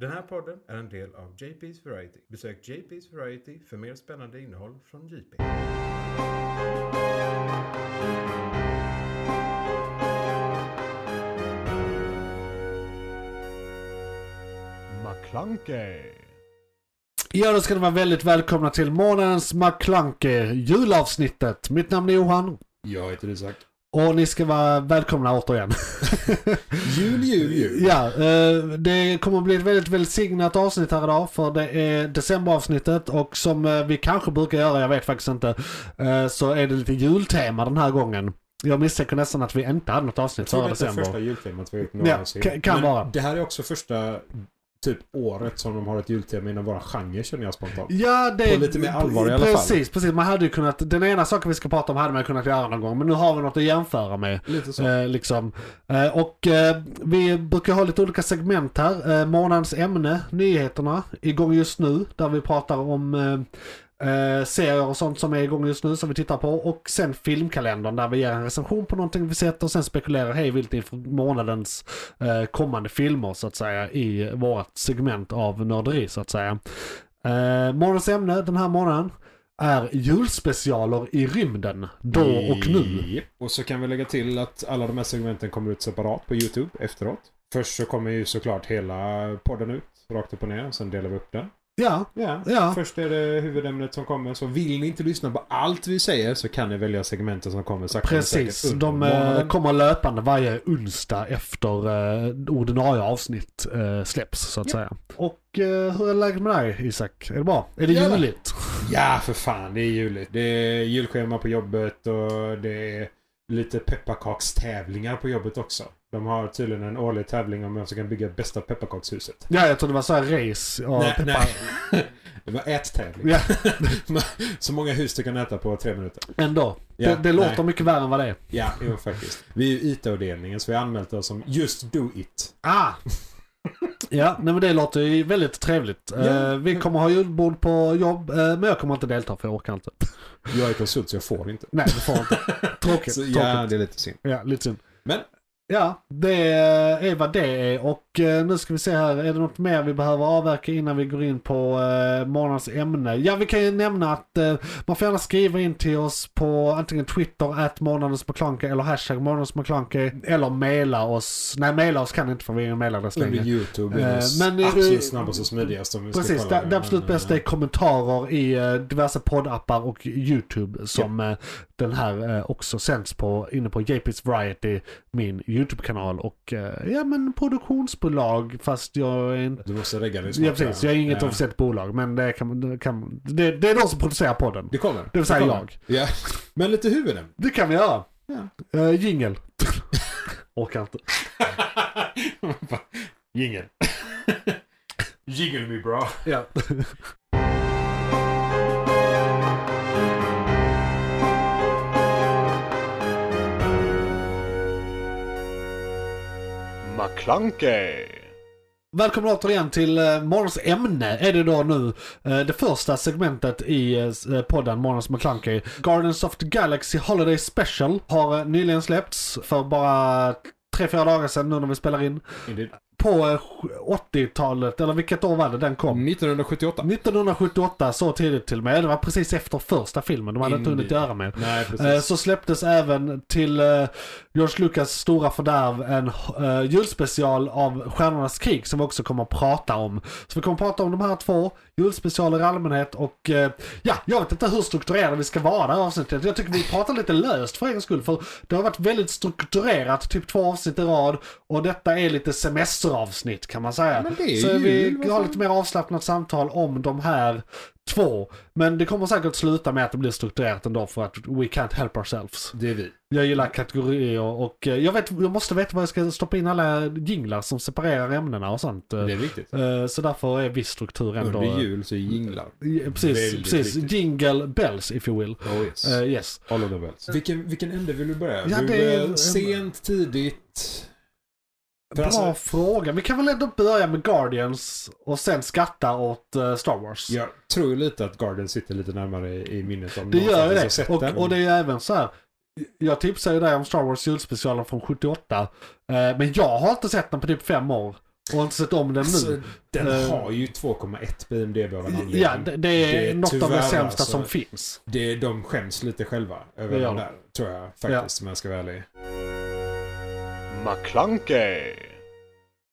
Den här podden är en del av JP's Variety. Besök JP's Variety för mer spännande innehåll från JP. McClunkey. Ja, då ska ni vara väldigt välkomna till månadens McClunkey, julavsnittet. Mitt namn är Johan Jag heter Isak. Och ni ska vara välkomna återigen. Jul, jul, jul. ja, eh, det kommer att bli ett väldigt välsignat avsnitt här idag för det är decemberavsnittet och som eh, vi kanske brukar göra, jag vet faktiskt inte, eh, så är det lite jultema den här gången. Jag misstänker nästan att vi inte hade något Jag avsnitt tror förra det är december. första jultemat vi har gjort Ja, någonsin. kan- kan vara. Det här är också första typ året som de har ett jultema inom våra genre känner jag spontant. Ja, det På lite mer allvar i alla fall. Precis, precis. Man hade ju kunnat, den ena saken vi ska prata om hade man kunnat göra någon gång. Men nu har vi något att jämföra med. Lite så. Eh, liksom. eh, och eh, vi brukar ha lite olika segment här. Eh, månadens ämne, nyheterna, igång just nu. Där vi pratar om eh, serier och sånt som är igång just nu som vi tittar på. Och sen filmkalendern där vi ger en recension på någonting vi sett och sen spekulerar hej vilt inför månadens eh, kommande filmer så att säga i vårt segment av nörderi så att säga. Eh, månadens ämne den här månaden är julspecialer i rymden. Då och nu. Och så kan vi lägga till att alla de här segmenten kommer ut separat på YouTube efteråt. Först så kommer ju såklart hela podden ut, rakt upp och ner. Sen delar vi upp den. Ja, Ja. ja. Först är det huvudämnet som kommer. Så vill ni inte lyssna på allt vi säger så kan ni välja segmenten som kommer sakta Precis, de månaden. kommer löpande varje onsdag efter eh, ordinarie avsnitt eh, släpps så att Ja. säga. Och hur är läget med dig Isak? Är det bra? Är det då. juligt? Ja, för fan. Det är juligt. Det är julschema på jobbet och det är lite pepparkakstävlingar på jobbet också. De har tydligen en årlig tävling om vem som kan bygga bästa pepparkakshuset. Ja, jag tror det var så här race. Och Nej, peppar. nej. Det var ättävling. Ja, Så många hus du kan äta på tre minuter. ändå. Ja, det det låter mycket värre än vad det är. Ja, jo faktiskt. Vi är ju IT-avdelningen så vi har anmält oss som Just Do It. Ah! Ja, nej men det låter ju väldigt trevligt. Ja. Eh, vi kommer ha julbord på jobb, eh, men jag kommer inte delta för jag orkar inte. Jag är konsult så jag får inte. Nej, det får inte. Tråkigt. Så, tråkigt. ja, det är lite synd. Ja, lite synd. Men Ja, det är vad det är och eh, nu ska vi se här, är det något mer vi behöver avverka innan vi går in på eh, månadens ämne? Ja, vi kan ju nämna att eh, man får gärna skriva in till oss på antingen Twitter, at månadens eller hashtag månadens eller mejla oss. Nej, mejla oss kan inte för vi är ingen mejladress under längre. YouTube är Eh, det men, eh, absolut snabbast och smidigast om vi ska Precis, kolla det, det absolut bästa är kommentarer i eh, diverse poddappar och YouTube som eh, den här också sänds på inne på JP's Variety, min YouTube-kanal och eh, ja men produktionsbolag fast jag är inte... Du måste regga dig. Ja precis, jag är inget Ja. officiellt bolag men det kan, det kan det, det är de som producerar podden. Det kommer. Det vill säga jag. Ja. Men lite huvuden. Det kan vi göra. Ja. Uh, jingel. Orkar inte. Jingel. Jingel me bra. Ja. McClunkey. Välkommen återigen till uh, morgons ämne är det då nu. eh, det första segmentet i uh, podden Morgons McClunky. Guardians of the Galaxy Holiday Special har eh, nyligen släppts för bara tre, fyra dagar sedan nu när vi spelar in. Indeed. På eh, 80-talet, eller vilket år var det den kom? 1978. 1978, så tidigt till och med. Det var precis efter första filmen, de hade inte hunnit Indeed. göra med. Nej, Eh, precis. Så släpptes även till eh, George Lucas stora fördärv en uh, julspecial av Stjärnornas krig som vi också kommer att prata om. Så vi kommer att prata om de här två, julspecialer i allmänhet och eh, ja, jag vet inte hur strukturerade vi ska vara det här avsnittet. Jag tycker vi pratar lite löst för egen skull för det har varit väldigt strukturerat, typ två avsnitt i rad och detta är lite semesteravsnitt kan man säga. Men det är Så vi har lite mer avslappnat samtal om de här två. Men det kommer säkert sluta med att det blir strukturerat ändå för att we can't help ourselves. Det är vi. Jag gillar kategorier och eh, jag, vet, jag måste veta var jag ska stoppa in alla jinglar som separerar ämnena och sånt. Det är viktigt. Eh, Så därför är viss struktur ändå... Under jul så är jinglar. Ja, Precis, Väldigt precis. viktigt. Jingle bells if you will. Oh yes. Eh, yes. All of the bells. Vilken, vilken ände vill du börja? Ja, du, det är- eh, Sent, tidigt? Bra alltså- fråga. Vi kan väl ändå börja med Guardians och sen skatta åt eh, Star Wars. Jag tror lite att Garden sitter lite närmare i i minnet om Det gör ju det. Och, och det är även så här. Jag tipsade ju dig om Star Wars julspecialen från 78. eh, Men jag har inte sett den på typ fem år. och inte sett om den nu. Alltså, den Eh, har ju 2,1 på IMDB av en anledning. Ja, det, det är, Det är något av det sämsta alltså- som finns. Det, de skäms lite själva över gör den de. där, tror jag faktiskt, om jag ska vara ärlig. McClunkey.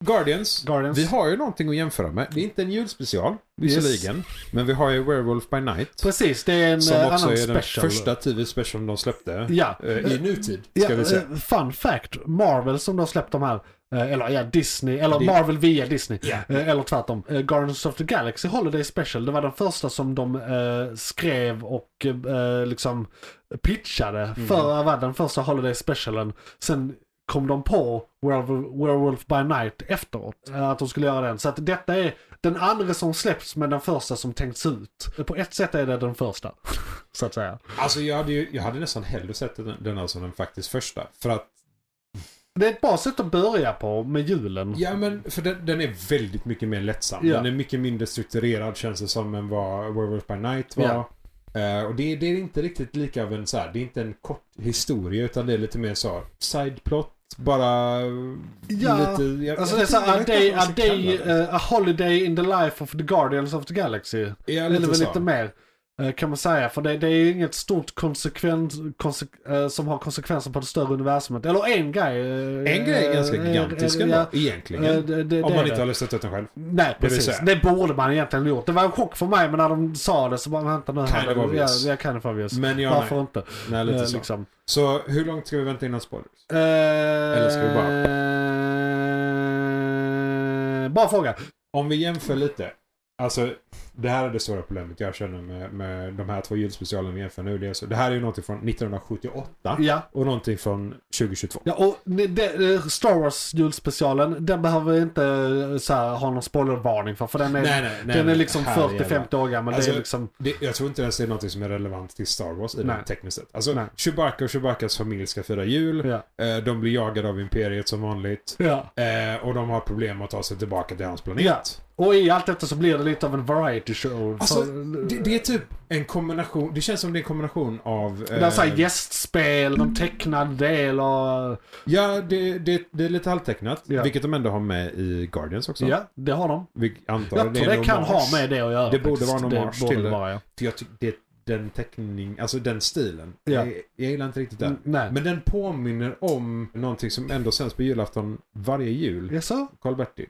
Guardians. Guardians. Vi har ju någonting att jämföra med. Det är inte en julspecial, visserligen. Men vi har ju Werewolf by Night. Precis, det är en Som eh, också annan är special. den första TV-specialen de släppte. Ja. eh, I nutid, Ja, ska vi säga. eh, fun fact, Marvel som då har släppt de här, eller ja, Disney, eller Det- Marvel via Disney, Ja. eh, eller tvärtom. Guardians of the Galaxy Holiday Special, det var den första som de eh, skrev och eh, liksom pitchade Mm. för att vara den första Holiday Specialen. Sen kom de på Werewolf, by Night efteråt, eh, att de skulle göra den. Så att detta är den andra som släpps men den första som tänkts ut. På ett sätt är det den första, så att säga. Alltså jag hade, ju, jag hade nästan hellre sett den, den här som den faktiskt första. För att, Det är ett bra sätt att börja på med julen. ja men för den, den är väldigt mycket mer lättsam. Ja. Den är mycket mindre strukturerad känns det som än vad Werewolf by Night var. Ja. Eh, och det, det är inte riktigt lika av en så här, det är inte en kort historia utan det är lite mer så sideplot. Bara Ja, lite... Jag, Alltså jag det är vet så inte a day, a, day eh, a holiday in the life of the Guardians of the Galaxy. Ja, Eller lite väl så. lite mer. Eh, Kan man säga. För det, det är ju inget stort konsekvens, konsek, eh, som har konsekvenser på det större universumet. Eller en grej. eh, En grej är ganska gigantisk ändå, ja, egentligen. det, det, om man inte har listat ut den själv. Nej, precis. Det borde man egentligen gjort. Det var en chock för mig, men när de sa det så bara, vänta nu. Kind of obvious. Ja, ja, kind of obvious. Men ja, Varför nej. inte? nej lite så. liksom. Så hur långt ska vi vänta innan spoilers? Eller ska vi bara... Bra fråga. Om vi jämför lite. Alltså, det här är det stora problemet jag känner med, med de här två julspecialerna vi jämför nu. Det, är så, det här är ju någonting från 1978 Ja. och någonting från 2022. Ja, och det, det, eh, Star Wars julspecialen, den behöver vi inte eh, här, ha någon spoilervarning för. För den är, nej, nej, nej, den är liksom här 40-50 år gammal. det Alltså, är liksom, Det, jag tror inte ens det är någonting som är relevant till Star Wars i Nej. tekniskt sett. Alltså, Nej. Chewbacca och Chewbaccas familj ska fira jul. ja. Eh, de blir jagade av Imperiet som vanligt. ja. Och de har problem att ta sig tillbaka till hans planet. Ja. Och i allt detta så blir det lite av en variety show. Alltså, Det, det är typ en kombination. Det känns som det är en kombination av... det är så här eh, gästspel, någon tecknad del och... Ja, det, det, det är lite halvtecknat. Ja. Vilket de ändå har med i Guardians också. Ja, det har de. Vi antar Jag det tror det kan hommage. ha med det att göra. Det borde vara det borde till det vara, ja. För jag tycker det den teckning, alltså den stilen. Ja. Jag, jag gillar inte riktigt den. Mm. Men den påminner om någonting som ändå sänds på julafton varje jul. Jaså? Karl-Bertil.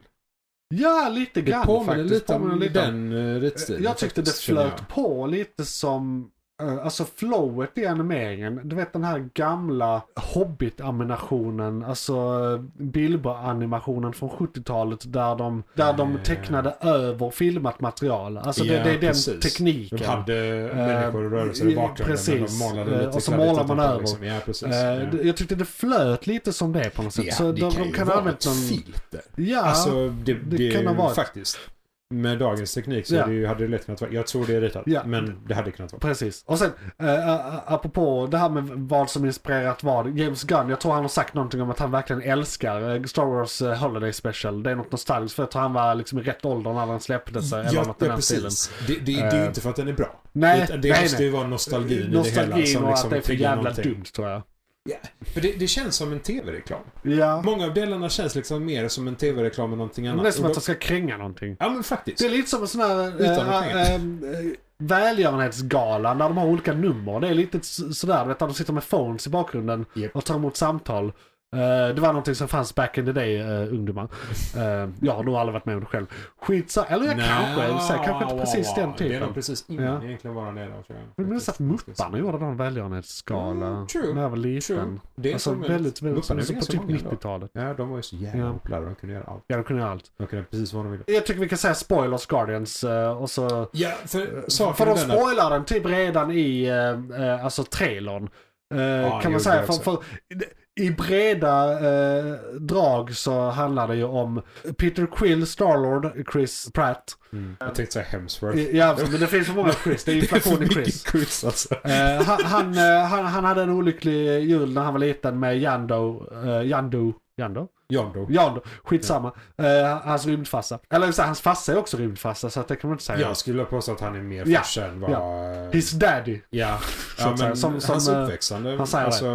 Ja, lite Det grann påminner faktiskt. lite om lite om- den uh, ritstilen. Jag tyckte det flöt på lite som, eh, alltså flowet i animeringen. Du vet den här gamla Hobbit-animationen, alltså eh, Bilbo-animationen från 70-talet där de, där de Eh. tecknade över filmat material. Alltså det, Ja, det är den precis. tekniken. De hade människor och rörelser i bakgrunden men de precis. målade Eh, lite och så målar man över. Liksom. Ja, precis. Eh, ja. det- Jag tyckte det flöt lite som det på något sätt. Ja, så det de, kan de ju kan vara ett någon... filter. Ja, Alltså, det, det, det kan ha varit. faktiskt. Med dagens teknik så Ja. det ju, hade det lätt kunnat vara. Jag tror det är ritat. Ja. Men det hade kunnat vara. Precis. Och sen, äh, apropå det här med vad som inspirerat vad. James Gunn, jag tror han har sagt någonting om att han verkligen älskar Star Wars Holiday Special. Det är något nostalgiskt för jag tror han var liksom i rätt ålder när den släpptes. eh, Eller Ja, något ja, precis. Det, det, det är ju inte för att den är bra. Nej, Utan det nej, måste ju vara nostalgin, i det hela Nostalgin och liksom att det är för jävla någonting. dumt tror jag. För det, det känns som en tv-reklam. Ja. Många av delarna känns liksom mer som en tv-reklam än någonting annat. Men det är som att de ska kränga någonting. Ja men faktiskt. Det är lite som en sån här äh, äh, välgörenhetsgala när de har olika nummer. Det är lite sådär, du vet, där de sitter med phones i bakgrunden Japp. och tar emot samtal. Eh, det var någonting som fanns back in the day, uh, ungdomar. Uh, jag har nog aldrig varit med om det själv. Skitsa, eller jag kanske, jag vill säga, kanske inte precis den Det är nog typen. precis innan Ja. egentligen vara det då tror jag. Jag minns att Mupparna gjorde någon välgörenhetsgala Mm, true, när jag var True. liten. Det är Alltså som väldigt, väldigt, Mupparna är alltså, på typ många ändå. 90-talet. Ja, de var ju så jävla Ja. De kunde göra allt. Ja, de kunde göra allt. De kunde precis vad de ville. Jag tycker vi kan säga spoilers Guardians och så... Ja, för För de spoilar den typ redan i alltså trailern. Eh, det kan man säga. För, för, I breda eh, drag så handlar det ju om Peter Quill, Starlord, Chris Pratt. Mm. Jag tänkte säga Hemsworth. Ja, men det finns för många Chris. Det är inflation i Chris. Chris alltså. Eh, han, han, han, han hade en olycklig jul när han var liten med Jando. Uh, Jando. Jando? Jondo. Jan, skitsamma. Eh, hans rymdfarsa. Eller så hans farsa är också rymdfarsa så att det kan man inte säga. Jag skulle påstå att han är mer Ja, farsa än vad... ja. His daddy. Ja, ja men Som- som, hans eh, uppväxande, han säger det. alltså,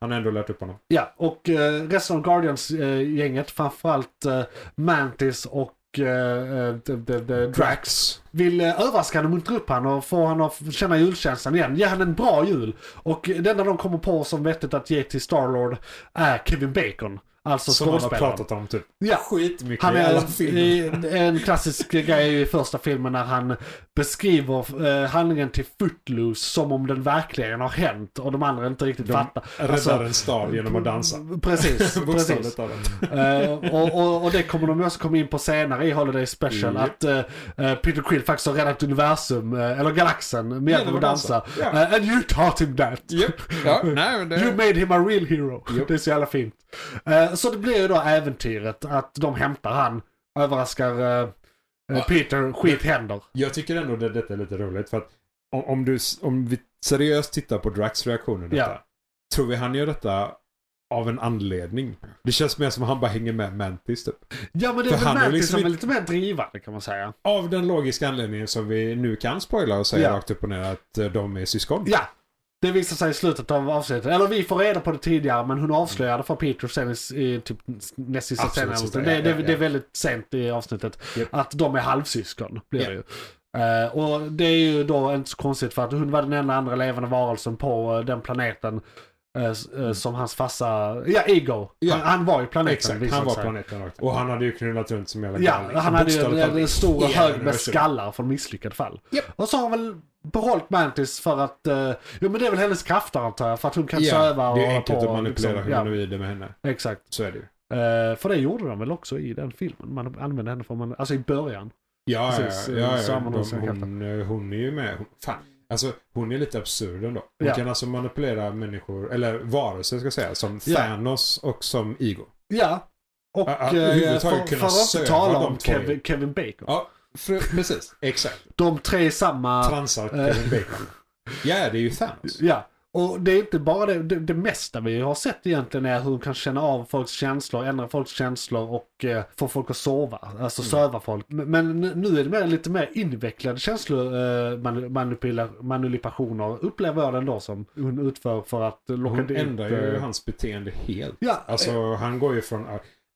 han har ändå lärt upp honom. Ja, och eh, resten av Guardians-gänget, framförallt eh, Mantis och the, the, the Drax, vill överraska honom, muntra upp honom och få honom att känna julkänslan igen. Ge honom en bra jul. Och det enda de kommer på som vettigt att ge till Starlord är Kevin Bacon. Alltså Som han har pratat om typ Ja. skitmycket Han i alla är filmer. i, en klassisk grej i första filmen när han beskriver eh, handlingen till Footloose som om den verkligen har hänt och de andra inte riktigt De fattar. räddar Alltså, en stad genom att dansa. Precis, precis. Eh, och, och, och det kommer de också komma in på senare i Holiday Special. Japp. Att eh, eh, Peter Quill faktiskt har räddat universum, eh, eller galaxen, med hjälp av att dansa. Eh, and you taught him that. Japp. Ja, nej men You det... made him a real hero. Japp. Det är så jävla fint. Eh, så det blir ju då äventyret att de hämtar han, överraskar eh, Ja. Peter, skit händer. Jag tycker ändå att detta är lite roligt för att om, om, du, om vi seriöst tittar på Drax reaktion i detta. Ja. Tror vi han gör detta av en anledning? Det känns mer som att han bara hänger med Mantis typ. Ja men det är väl är Mantis liksom som är lite mer drivande kan man säga. Av den logiska anledningen som vi nu kan spoila och säga Ja. rakt upp och ner att eh, de är syskon. Ja. Det visar sig i slutet av avsnittet. Eller vi får reda på det tidigare men hon avslöjade för Peter sen i, i typ näst sista scenen. Det, ja, det, ja, det är väldigt sent i avsnittet. Japp. Att de är halvsyskon. Blir Ja. det ju. Eh, och det är ju då inte så konstigt för att hon var den enda andra levande varelsen på eh, den planeten. eh, som hans farsa, ja Ego. Ja. Han, han var ju planeten Exakt, han var sig. planeten rakt. Och han hade ju knullat runt som jävla Ja, han hade ju en, en stor hög med skallar från misslyckade fall. Japp. Och så har väl behållit Mantis för att, eh, jo men det är väl hennes krafter antar jag, för att hon kan söva och det är enkelt på att manipulera liksom, ja, humanoider med henne. Exakt. Så är det ju. Eh, för det gjorde de väl också i den filmen. Man använde henne för man, alltså i början. Ja, ja, Precis, ja. ja, så har man de, hon, eh, hon är ju med. Hon, fan. Alltså hon är lite absurd ändå. Hon Ja. kan alltså manipulera människor, eller varelser ska jag säga, som Ja. Thanos och som Ego. Ja. Och Ja, ja, eh, överhuvudtaget för, för att inte tala om Kevin. Kevin Bacon. Ja, precis. Exakt. De tre i samma... Transar eh. Kevin Bacon. Ja, det är ju Thanos. Ja, och det är inte bara det, det, det mesta vi har sett egentligen är hur hon kan känna av folks känslor, ändra folks känslor och eh, få folk att sova. Alltså Mm. söva folk. Men, men nu är det mer, lite mer invecklade känslor, eh, upplever jag den då som hon utför för att locka Hon dit. ändrar ju eh, hans beteende helt. Ja, Alltså han går ju från...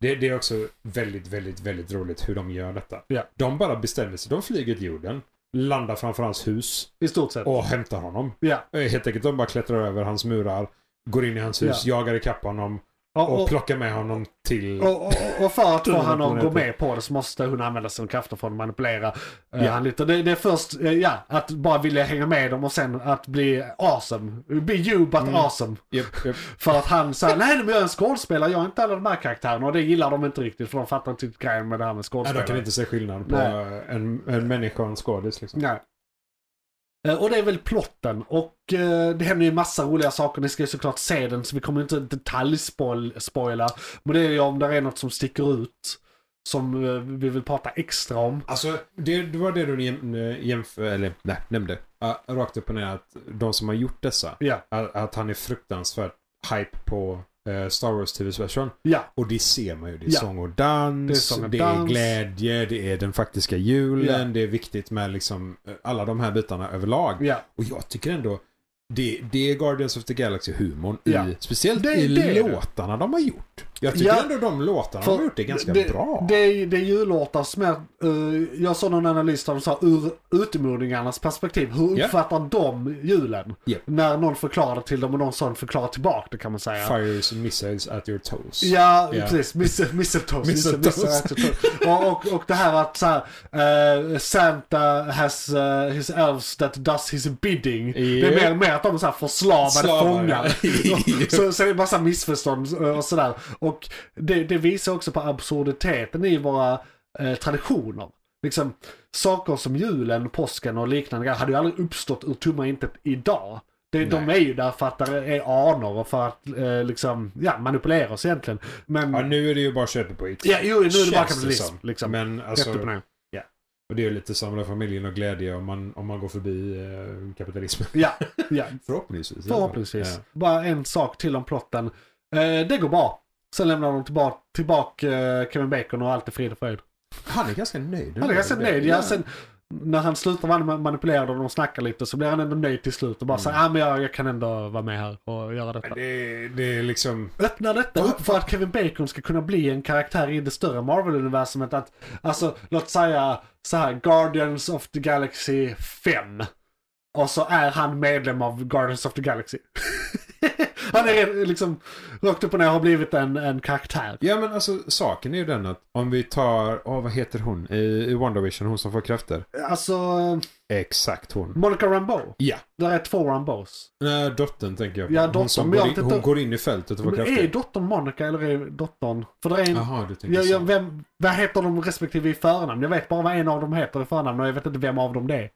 Det, det är också väldigt, väldigt, väldigt roligt hur de gör detta. Ja. De bara bestämmer sig. De flyger till jorden, landar framför hans hus i stort sett. och hämtar honom. Ja. Eh, Helt enkelt de bara klättrar över hans murar, går in i hans hus, jagar ikapp honom Och, och och, plockar med honom till... och, och, och för att få han att gå med på det så måste hon använda sina krafter för att manipulera eh, Ja. han lite. Det, det är först, eh, ja, att bara vilja hänga med dem och sen att bli awesome. Be you but Mm. awesome. Japp, japp. För att han säger nej men jag är en skådespelare, jag är inte alla de här karaktärerna. Och det gillar de inte riktigt för de fattar inte grejen med det här med skådespelare. de kan inte se skillnad på Nej. en, en människa och en skådis liksom. Nej. Eh, Och det är väl plotten och eh, det händer ju massa roliga saker. Ni ska ju såklart se den så vi kommer inte detaljspoila. Men det är ju om det är något som sticker ut. Som eh, vi vill prata extra om. Alltså, det, det var det du jäm, jämför, eller nej, nämnde. Uh, rakt upp och ner att de som har gjort dessa, Ja, att, att han är fruktansvärt hype på Star Wars TV-version. ja, Och det ser man ju. Det är Ja. sång och dans, Det det är är, och dans. glädje, det är den faktiska julen, Ja. det är viktigt med liksom eh, alla de här bitarna överlag. ja. Och jag tycker ändå det, det är Guardians of the Galaxy-humorn Ja. i, speciellt Det- i det är det. låtarna de har gjort. Jag tycker Ja. ändå de låtarna de har gjort är ganska det, bra. Det, är- det är jullåtar som är, eh, jag såg någon analys där de sa ur utomjordingarnas perspektiv. Hur Ja. uppfattar de julen? Japp. När någon förklarar det till dem och någon sån förklarar tillbaka det kan man säga. Fires missiles at your toes. Ja, Ja. precis. Mistletoe. Mistletoe. Mistletoe. Mistletoe. och, och, och det här att så här, eh, Santa has uh, his elves that does his bidding. Det är mer, mer att de är så här förslavade Slavar, fångar. ja. så, så det är massa missförstånd och sådär. Och det, det visar också på absurditeten i våra eh, traditioner. Liksom, saker som julen, påsken och liknande hade ju aldrig uppstått ur tomma intet idag. Det, de är ju där för att det är anor och för att eh, liksom, ja, manipulera oss egentligen. Men, Ja, nu är det ju bara köpet på it. ja, jo, nu är det bara kapitalism. som. Liksom. Men alltså, och och det är ju lite samla familjen och glädje om man, om man går förbi eh, kapitalismen. Ja, ja, Förhoppningsvis. förhoppningsvis. Ja. Bara en sak till om plotten. Eh, det går bra. Sen lämnar de tillbaka, tillbaka eh, Kevin Bacon och allt är frid och fröjd. Han är ganska nöjd. Han är ganska nöjd. Ja, sen, när han slutar vara manipulerad och de snackar lite så blir han ändå nöjd till slut och bara Mm. säger ah, men jag, jag kan ändå vara med här och göra detta. Det, det är liksom... Öppnar detta upp för att Kevin Bacon ska kunna bli en karaktär i det större Marvel-universumet. Att, alltså, låt säga så här Guardians of the Galaxy 5. Och så är han medlem av Guardians of the Galaxy. han är liksom rakt upp och ner har blivit en, en karaktär. Ja men alltså saken är ju den att om vi tar, åh vad heter hon i, i Wonder Vision, hon som får krafter? Alltså, Exakt hon. Monica Rambeau. Ja. Där är två Rambos. Nej, dottern tänker jag på. Ja, hon dottern, som men jag går in, inte- hon går in i fältet och får Men är krafter. dottern Monica eller är dottern... För det är en... Jaha, du tänker Jag, jag, vem, vad heter de respektive i förnamn? Jag vet bara vad en av dem heter i förnamn och jag vet inte vem av dem det är.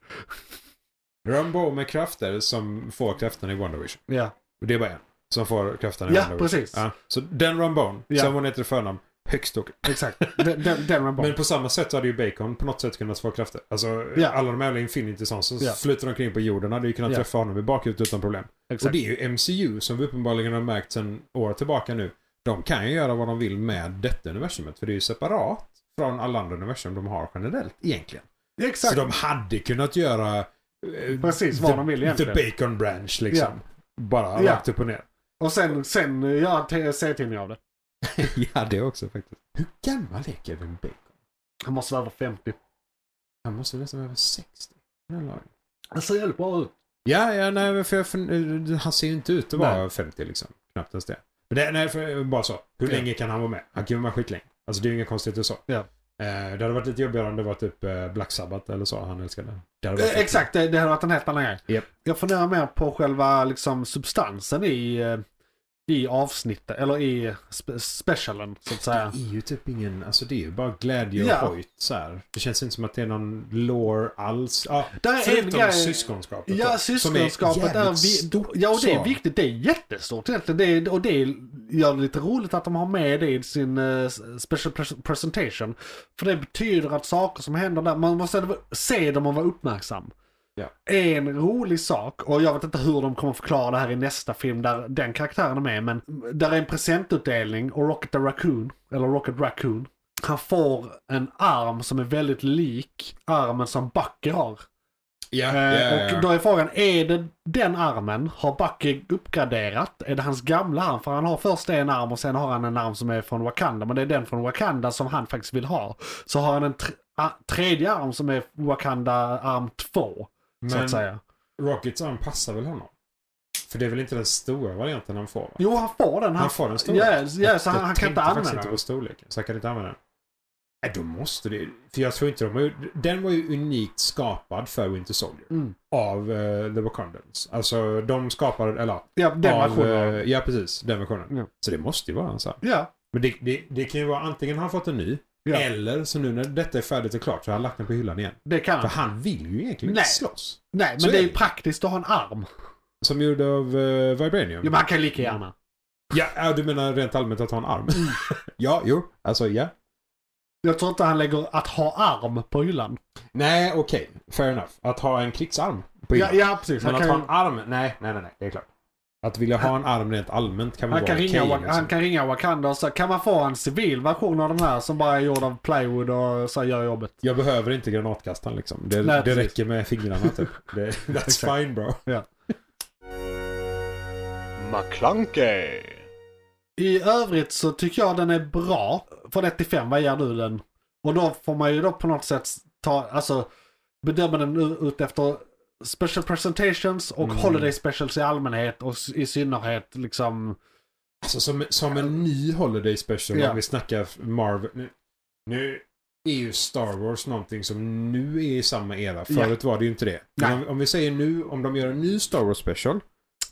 Rambo med krafter som får krafterna i Wonder Vision. Ja, Och det är bara en som får krafterna Ja, Wonder precis. Ja, så den Rambon, Ja. som hon heter i förnamn, högst okej. exakt. den, den, den. Men på samma sätt så hade ju Bacon på något sätt kunnat få krafter. Alltså Ja. alla de jävla Infinity som Ja. flyter omkring på jorden hade ju kunnat Ja. träffa honom i bakhuvudet utan problem. exakt. Och det är ju MCU som vi uppenbarligen har märkt sedan år tillbaka nu. De kan ju göra vad de vill med detta universumet. För det är ju separat från alla andra universum de har generellt egentligen. exakt. Så de hade kunnat göra eh, Precis vad the, de vill The egentligen. Bacon Branch liksom. Bara Ja. rakt upp och ner. Och sen, sen göra serietidning av det. ja, det också faktiskt. Hur gammal är Kevin Bacon? Han måste vara över 50. Han måste nästan vara över 60. Den lagen. Han ser jävligt bra ut. Ja, ja, nej, för, jag fun- han ser ju inte ut att vara Nej. 50 liksom. Knappt ens det. Men det, nej, för, bara så. Hur Ja. länge kan han vara med? Han kan ju vara med skitlänge. Alltså det är ju inget konstigt så. Ja. Eh, det hade varit lite jobbigare om det var typ eh, Black Sabbath eller så. Han älskade. Det hade Eh, varit exakt, det, det hade varit en helt annan grej. Japp. Jag funderar mer på själva liksom, substansen i, i avsnittet, eller i spe- specialen så att säga. Det är ju typ ingen, alltså det är ju bara glädje och Ja. hojt så här. Det känns inte som att det är någon lore alls. Ja, Där är en förutom grej- syskonskapet Ja, då, syskonskapet är, vi, stort, Ja, och det är viktigt. Det är jättestort egentligen. Det är, och det är, gör det lite roligt att de har med det i sin eh, special pres- presentation. För det betyder att saker som händer där, man måste se dem och vara uppmärksam. Ja. En rolig sak, och jag vet inte hur de kommer förklara det här i nästa film där den karaktären är med, men där är en presentutdelning och Rocket the Raccoon, eller Rocket Raccoon, han får en arm som är väldigt lik armen som Bucky har. Ja, ja, ja. Och då är frågan, är det den armen? Har Bucky uppgraderat? Är det hans gamla arm? För han har först en arm och sen har han en arm som är från Wakanda. Men det är den från Wakanda som han faktiskt vill ha. Så har han en tredje arm som är Wakanda arm 2. Så Men att säga. Rockets arm passar väl honom? För det är väl inte den stora varianten han får va? Jo, han får den. Han får den stora? Så Jag han, han kan inte använda inte den. på storleken. Så jag kan inte använda den. Nej, då måste det För jag tror inte de har Den var ju unikt skapad för Winter Soldier. Mm. Av eh, The Wakandans. Alltså de skapade, eller Ja, den av, versionen. eh, Ja, precis. Den versionen. Ja. Så det måste ju vara en sån. Ja, Men det, det, det kan ju vara antingen har han fått en ny. Ja. Eller så nu när detta är färdigt och klart så har han lagt den på hyllan igen. det kan För han. han vill ju egentligen Nej. inte slåss. Nej, så men det är det. praktiskt att ha en arm. Som gjord av uh, Vibranium. Ja, men han kan lika gärna. Ja, ja, du menar rent allmänt att ha en arm? Mm. ja, jo. Alltså ja. Jag tror inte han lägger att ha arm på hyllan. Nej, okej. Fair enough. Att ha en krigsarm på Ja, hyllan. ja precis. Men Han att kan, ha en arm? Nej, nej, nej, nej. Det är klart. Att vilja ha en arm rent allmänt kan väl Han vara kan, ringa, liksom. han kan ringa Wakanda och säga kan man få en civil version av den här som bara är gjord av plywood och så gör jobbet. Jag behöver inte granatkastaren liksom. Det, Nej, det räcker med fingrarna typ. Det, that's fine bro. McClunkey. I övrigt så tycker jag den är bra. Från 1 till 5, vad ger du den? Och då får man ju då på något sätt ta, alltså bedöma den ut efter special presentations och Mm. holiday specials i allmänhet och i synnerhet liksom. Alltså som, som en ny Holiday Special Ja. om vi snackar Marvel. Nu, nu är ju Star Wars någonting som nu är i samma era. Förut var det ju inte det. Men om, om vi säger nu, om de gör en ny Star Wars Special.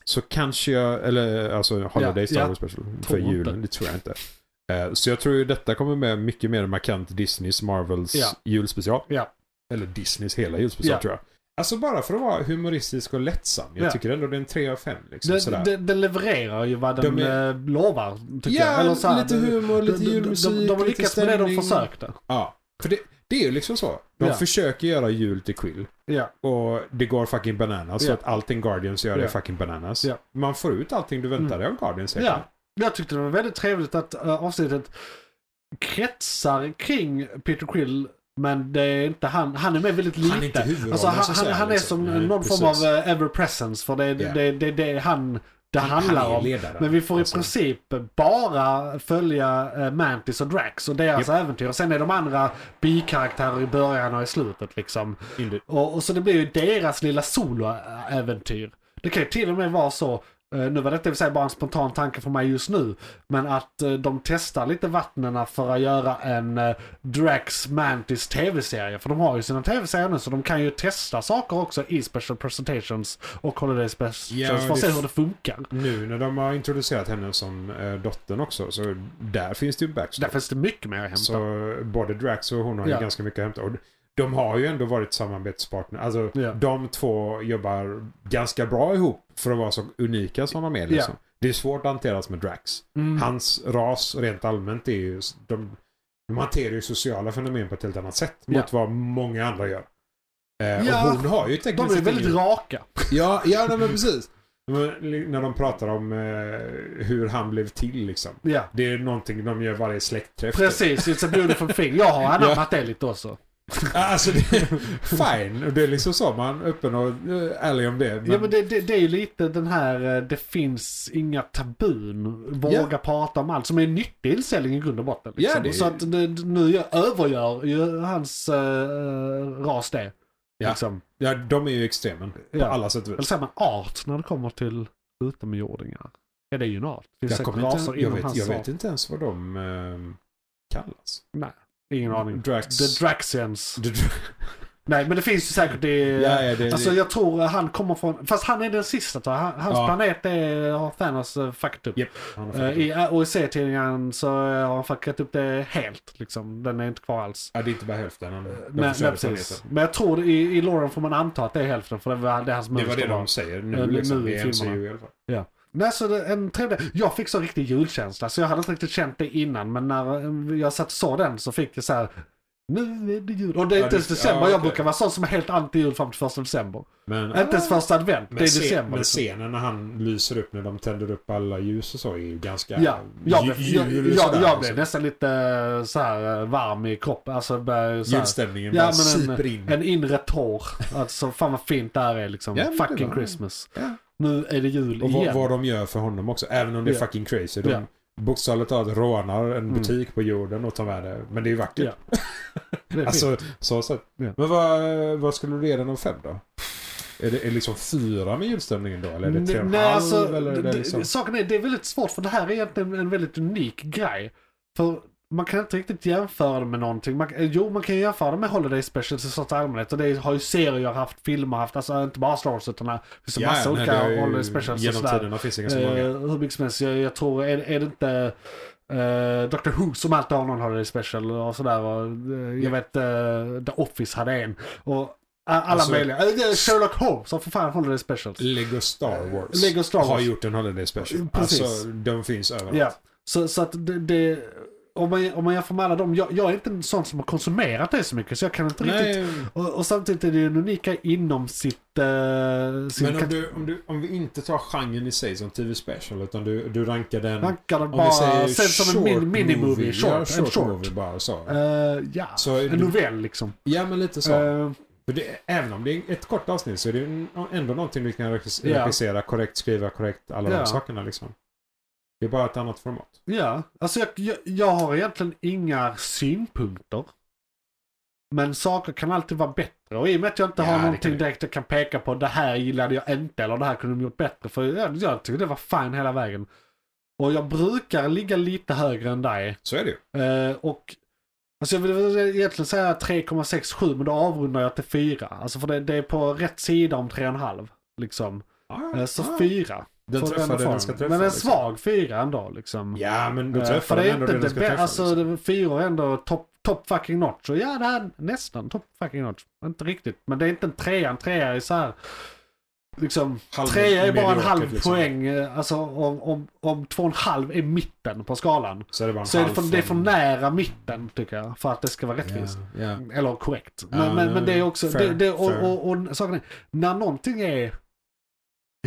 Så kanske jag, eller alltså Holiday Star. Wars Special för julen. Det tror jag inte. Eh, så jag tror ju detta kommer med mycket mer markant Disneys Marvels Ja. julspecial. Ja. Eller Disneys hela julspecial Ja. tror jag. Alltså bara för att vara humoristisk och lättsam. Jag Ja. tycker ändå det är en 3 av 5 liksom. Den, den, den levererar ju vad den De är- eh, lovar. Ja, så lite humor, lite de, de, julmusik, de, de har lite lyckats med det de försökte. Ja, för det, det är ju liksom så. De Ja. försöker göra jul till Quill. Ja. Och det går fucking bananas. Så Ja. att allting Guardians gör är fucking bananas. Ja. Man får ut allting du väntar dig av Guardians. Ja. jag tyckte det var väldigt trevligt att uh, avsnittet kretsar kring Peter Quill. Men det är inte han, han är med väldigt lite. Han är inte Alltså han, han, han är liksom. som Nej, någon form precis. av uh, ever presence för det är Ja. det, det, det han det handlar om. Men vi får i Alltså, princip bara följa eh, Mantis och Drax och deras äventyr. Och sen är de andra bikaraktärer i början och i slutet liksom. Och, och så det blir ju deras lilla soloäventyr. Det kan ju till och med vara så, nu var detta i sig bara en spontan tanke för mig just nu, men att eh, de testar lite vattnena för att göra en eh, Drax Mantis tv-serie. För de har ju sina tv-serier nu så de kan ju testa saker också i special presentations och holiday specials Ja, för att se hur det funkar. Nu när de har introducerat henne som eh, dottern också, så där finns det ju backstory. Där finns det mycket mer att hämta. Så både Drax och hon har ju Ja. ganska mycket att hämta. De har ju ändå varit samarbetspartner. Alltså Ja. de två jobbar ganska bra ihop för att vara så unika som de är. Liksom. Det är svårt att hanteras med Drax. Mm. Hans ras rent allmänt är ju... De, de hanterar ju sociala fenomen på ett helt annat sätt Ja. mot vad många andra gör. Eh, Ja, och hon har ju tekniskt De är väldigt ingen- raka. Ja, ja men precis. Men När de pratar om eh, hur han blev till liksom. Ja. Det är någonting de gör varje släktträff. Precis, it's a beautiful thing. Jag har anammat det lite också. Alltså, det, fine. Och Det är liksom så man är öppen och eh, ärlig om det. Men, Ja men det, det, det är ju lite den här, eh, det finns inga tabun, våga Ja. prata om allt, som är en nyttig inställning i grund och botten. Liksom. Ja, det är- Så att det, nu gör- övergör ju hans uh, ras det. Ja. Liksom. ja, de är ju extremen. På Ja. alla sätt och Eller vis. säger man art när det kommer till utomjordingar? Ja det är ju en art. Jag, inte, jag, vet, jag vet inte ens vad de eh, kallas. Nej, ingen aning. Drax. The Draxians. The, Nej men det finns ju säkert det. ja, ja, det, Alltså det, jag tror han kommer från, fast han är den sista tror jag. Han- Hans Ja. planet är, har Thanos uh, fuckat upp. Han har Eh, I OEC-tidningen så har han fuckat upp det helt liksom. Den är inte kvar alls. ja, det är inte bara hälften. Han, Nej, precis. Men jag tror i, i Lauren får man anta att det är hälften för det, var, det är hans Det var det de säger Eh, nu, nu liksom, i i MCU i alla fall. Nej, så det, en trevlig, jag fick så riktig julkänsla så jag hade inte riktigt känt det innan men när eh, jag satt och såg den så fick jag så här. Nu är det jul. Och det är Ja, inte ens december. ja, jag okej. brukar vara sån som är helt anti-jul fram till första december. Men, Inte ens första advent. det är december. men liksom. scenen när han lyser upp när de tänder upp alla ljus och så är ju ganska Ja, jag blev, ju- jag, jul jag, jag alltså. blev nästan lite eh, så här eh, varm i kroppen. Alltså här, Julstämningen Ja, bara men siper in. en inre tår. Alltså fan vad fint det här är liksom. Ja, Fucking Christmas. Ja. Nu är det jul Och igen. vad, vad de gör för honom också. Även om det är fucking crazy. De Ja. bokstavligt talat rånar en Mm. butik på jorden och tar med det. Men det är ju vackert. Det är Alltså, så sett. Men vad, vad skulle du ge den av fem då? Är det är liksom fyra med julstämningen då? Eller är det tre och Nej, halv? alltså, eller är det det- liksom... Saken är, det är väldigt svårt för det här är egentligen en väldigt unik grej. För man kan inte riktigt jämföra det med någonting. Man, eh, jo, man kan jämföra det med Holiday Specials i största allmänhet. Och det har ju serier haft, filmer haft, alltså inte bara Star Wars utan det finns en massa nej, olika ju- Holiday Specials Genom tiderna finns det ganska Eh, många. hur mycket som helst. Jag, jag tror, är, är det inte uh, Dr Who som alltid har någon Holiday Special och sådär. Och, eh, jag vet uh, The Office hade en. Och alla Alltså- möjliga. Eh, Sherlock Holmes har för fan Holiday Specials. Lego Star Wars, Lego Star har Wars. gjort en holiday special. Precis. Alltså, de finns överallt. Ja, så, så att det, det om, man, om man jämför med alla dem, jag, jag är inte en sån som har konsumerat det så mycket så jag kan inte riktigt. Nej, Och, och samtidigt är det ju unika inom sitt... Uh, sin men om, du, om, du, om vi inte tar genren i sig som TV special utan du, du rankar den... rankar den bara, säger sen som en min, short mini-movie, movie, short, ja, en short, short. movie bara så. Eh, ja, Så en du- novell liksom. Ja men lite så. För det, även om det är ett kort avsnitt så är det ändå någonting du kan regissera korrekt, skriva korrekt, alla Ja. de sakerna liksom. Det är bara ett annat format. ja, alltså jag, jag, jag har egentligen inga synpunkter. Men saker kan alltid vara bättre. Och i och med att jag inte Ja, har någonting direkt jag kan peka på. Det här gillade jag inte eller det här kunde de gjort bättre. För jag, jag tycker det var fine hela vägen. Och jag brukar ligga lite högre än dig. Så är det ju. Eh, och Alltså jag vill egentligen säga 3,67 men då avrundar jag till 4. Alltså för det, det är på rätt sida om 3,5. Liksom. Eh, så Ah. 4. Den får träffar det den ska träffa. Men en liksom. svag 4 ändå liksom. Ja men då Eh, träffar den ändå det den ska träffa. alltså liksom. fyra är ändå top, top fucking notch. Och ja det är nästan top fucking notch. Inte riktigt. Men det är inte en trea, en trea är så här. Liksom, Halv- trea är bara en halv liksom. poäng. eh, Alltså om, om, om två och en halv är mitten på skalan. Så är det bara en Så är det, halv för, det är för från- nära mitten tycker jag. För att det ska vara rättvist. Ja, ja. Eller korrekt. Men, men, men det är också, fair, det, det, och, och, och, och saken är, när någonting är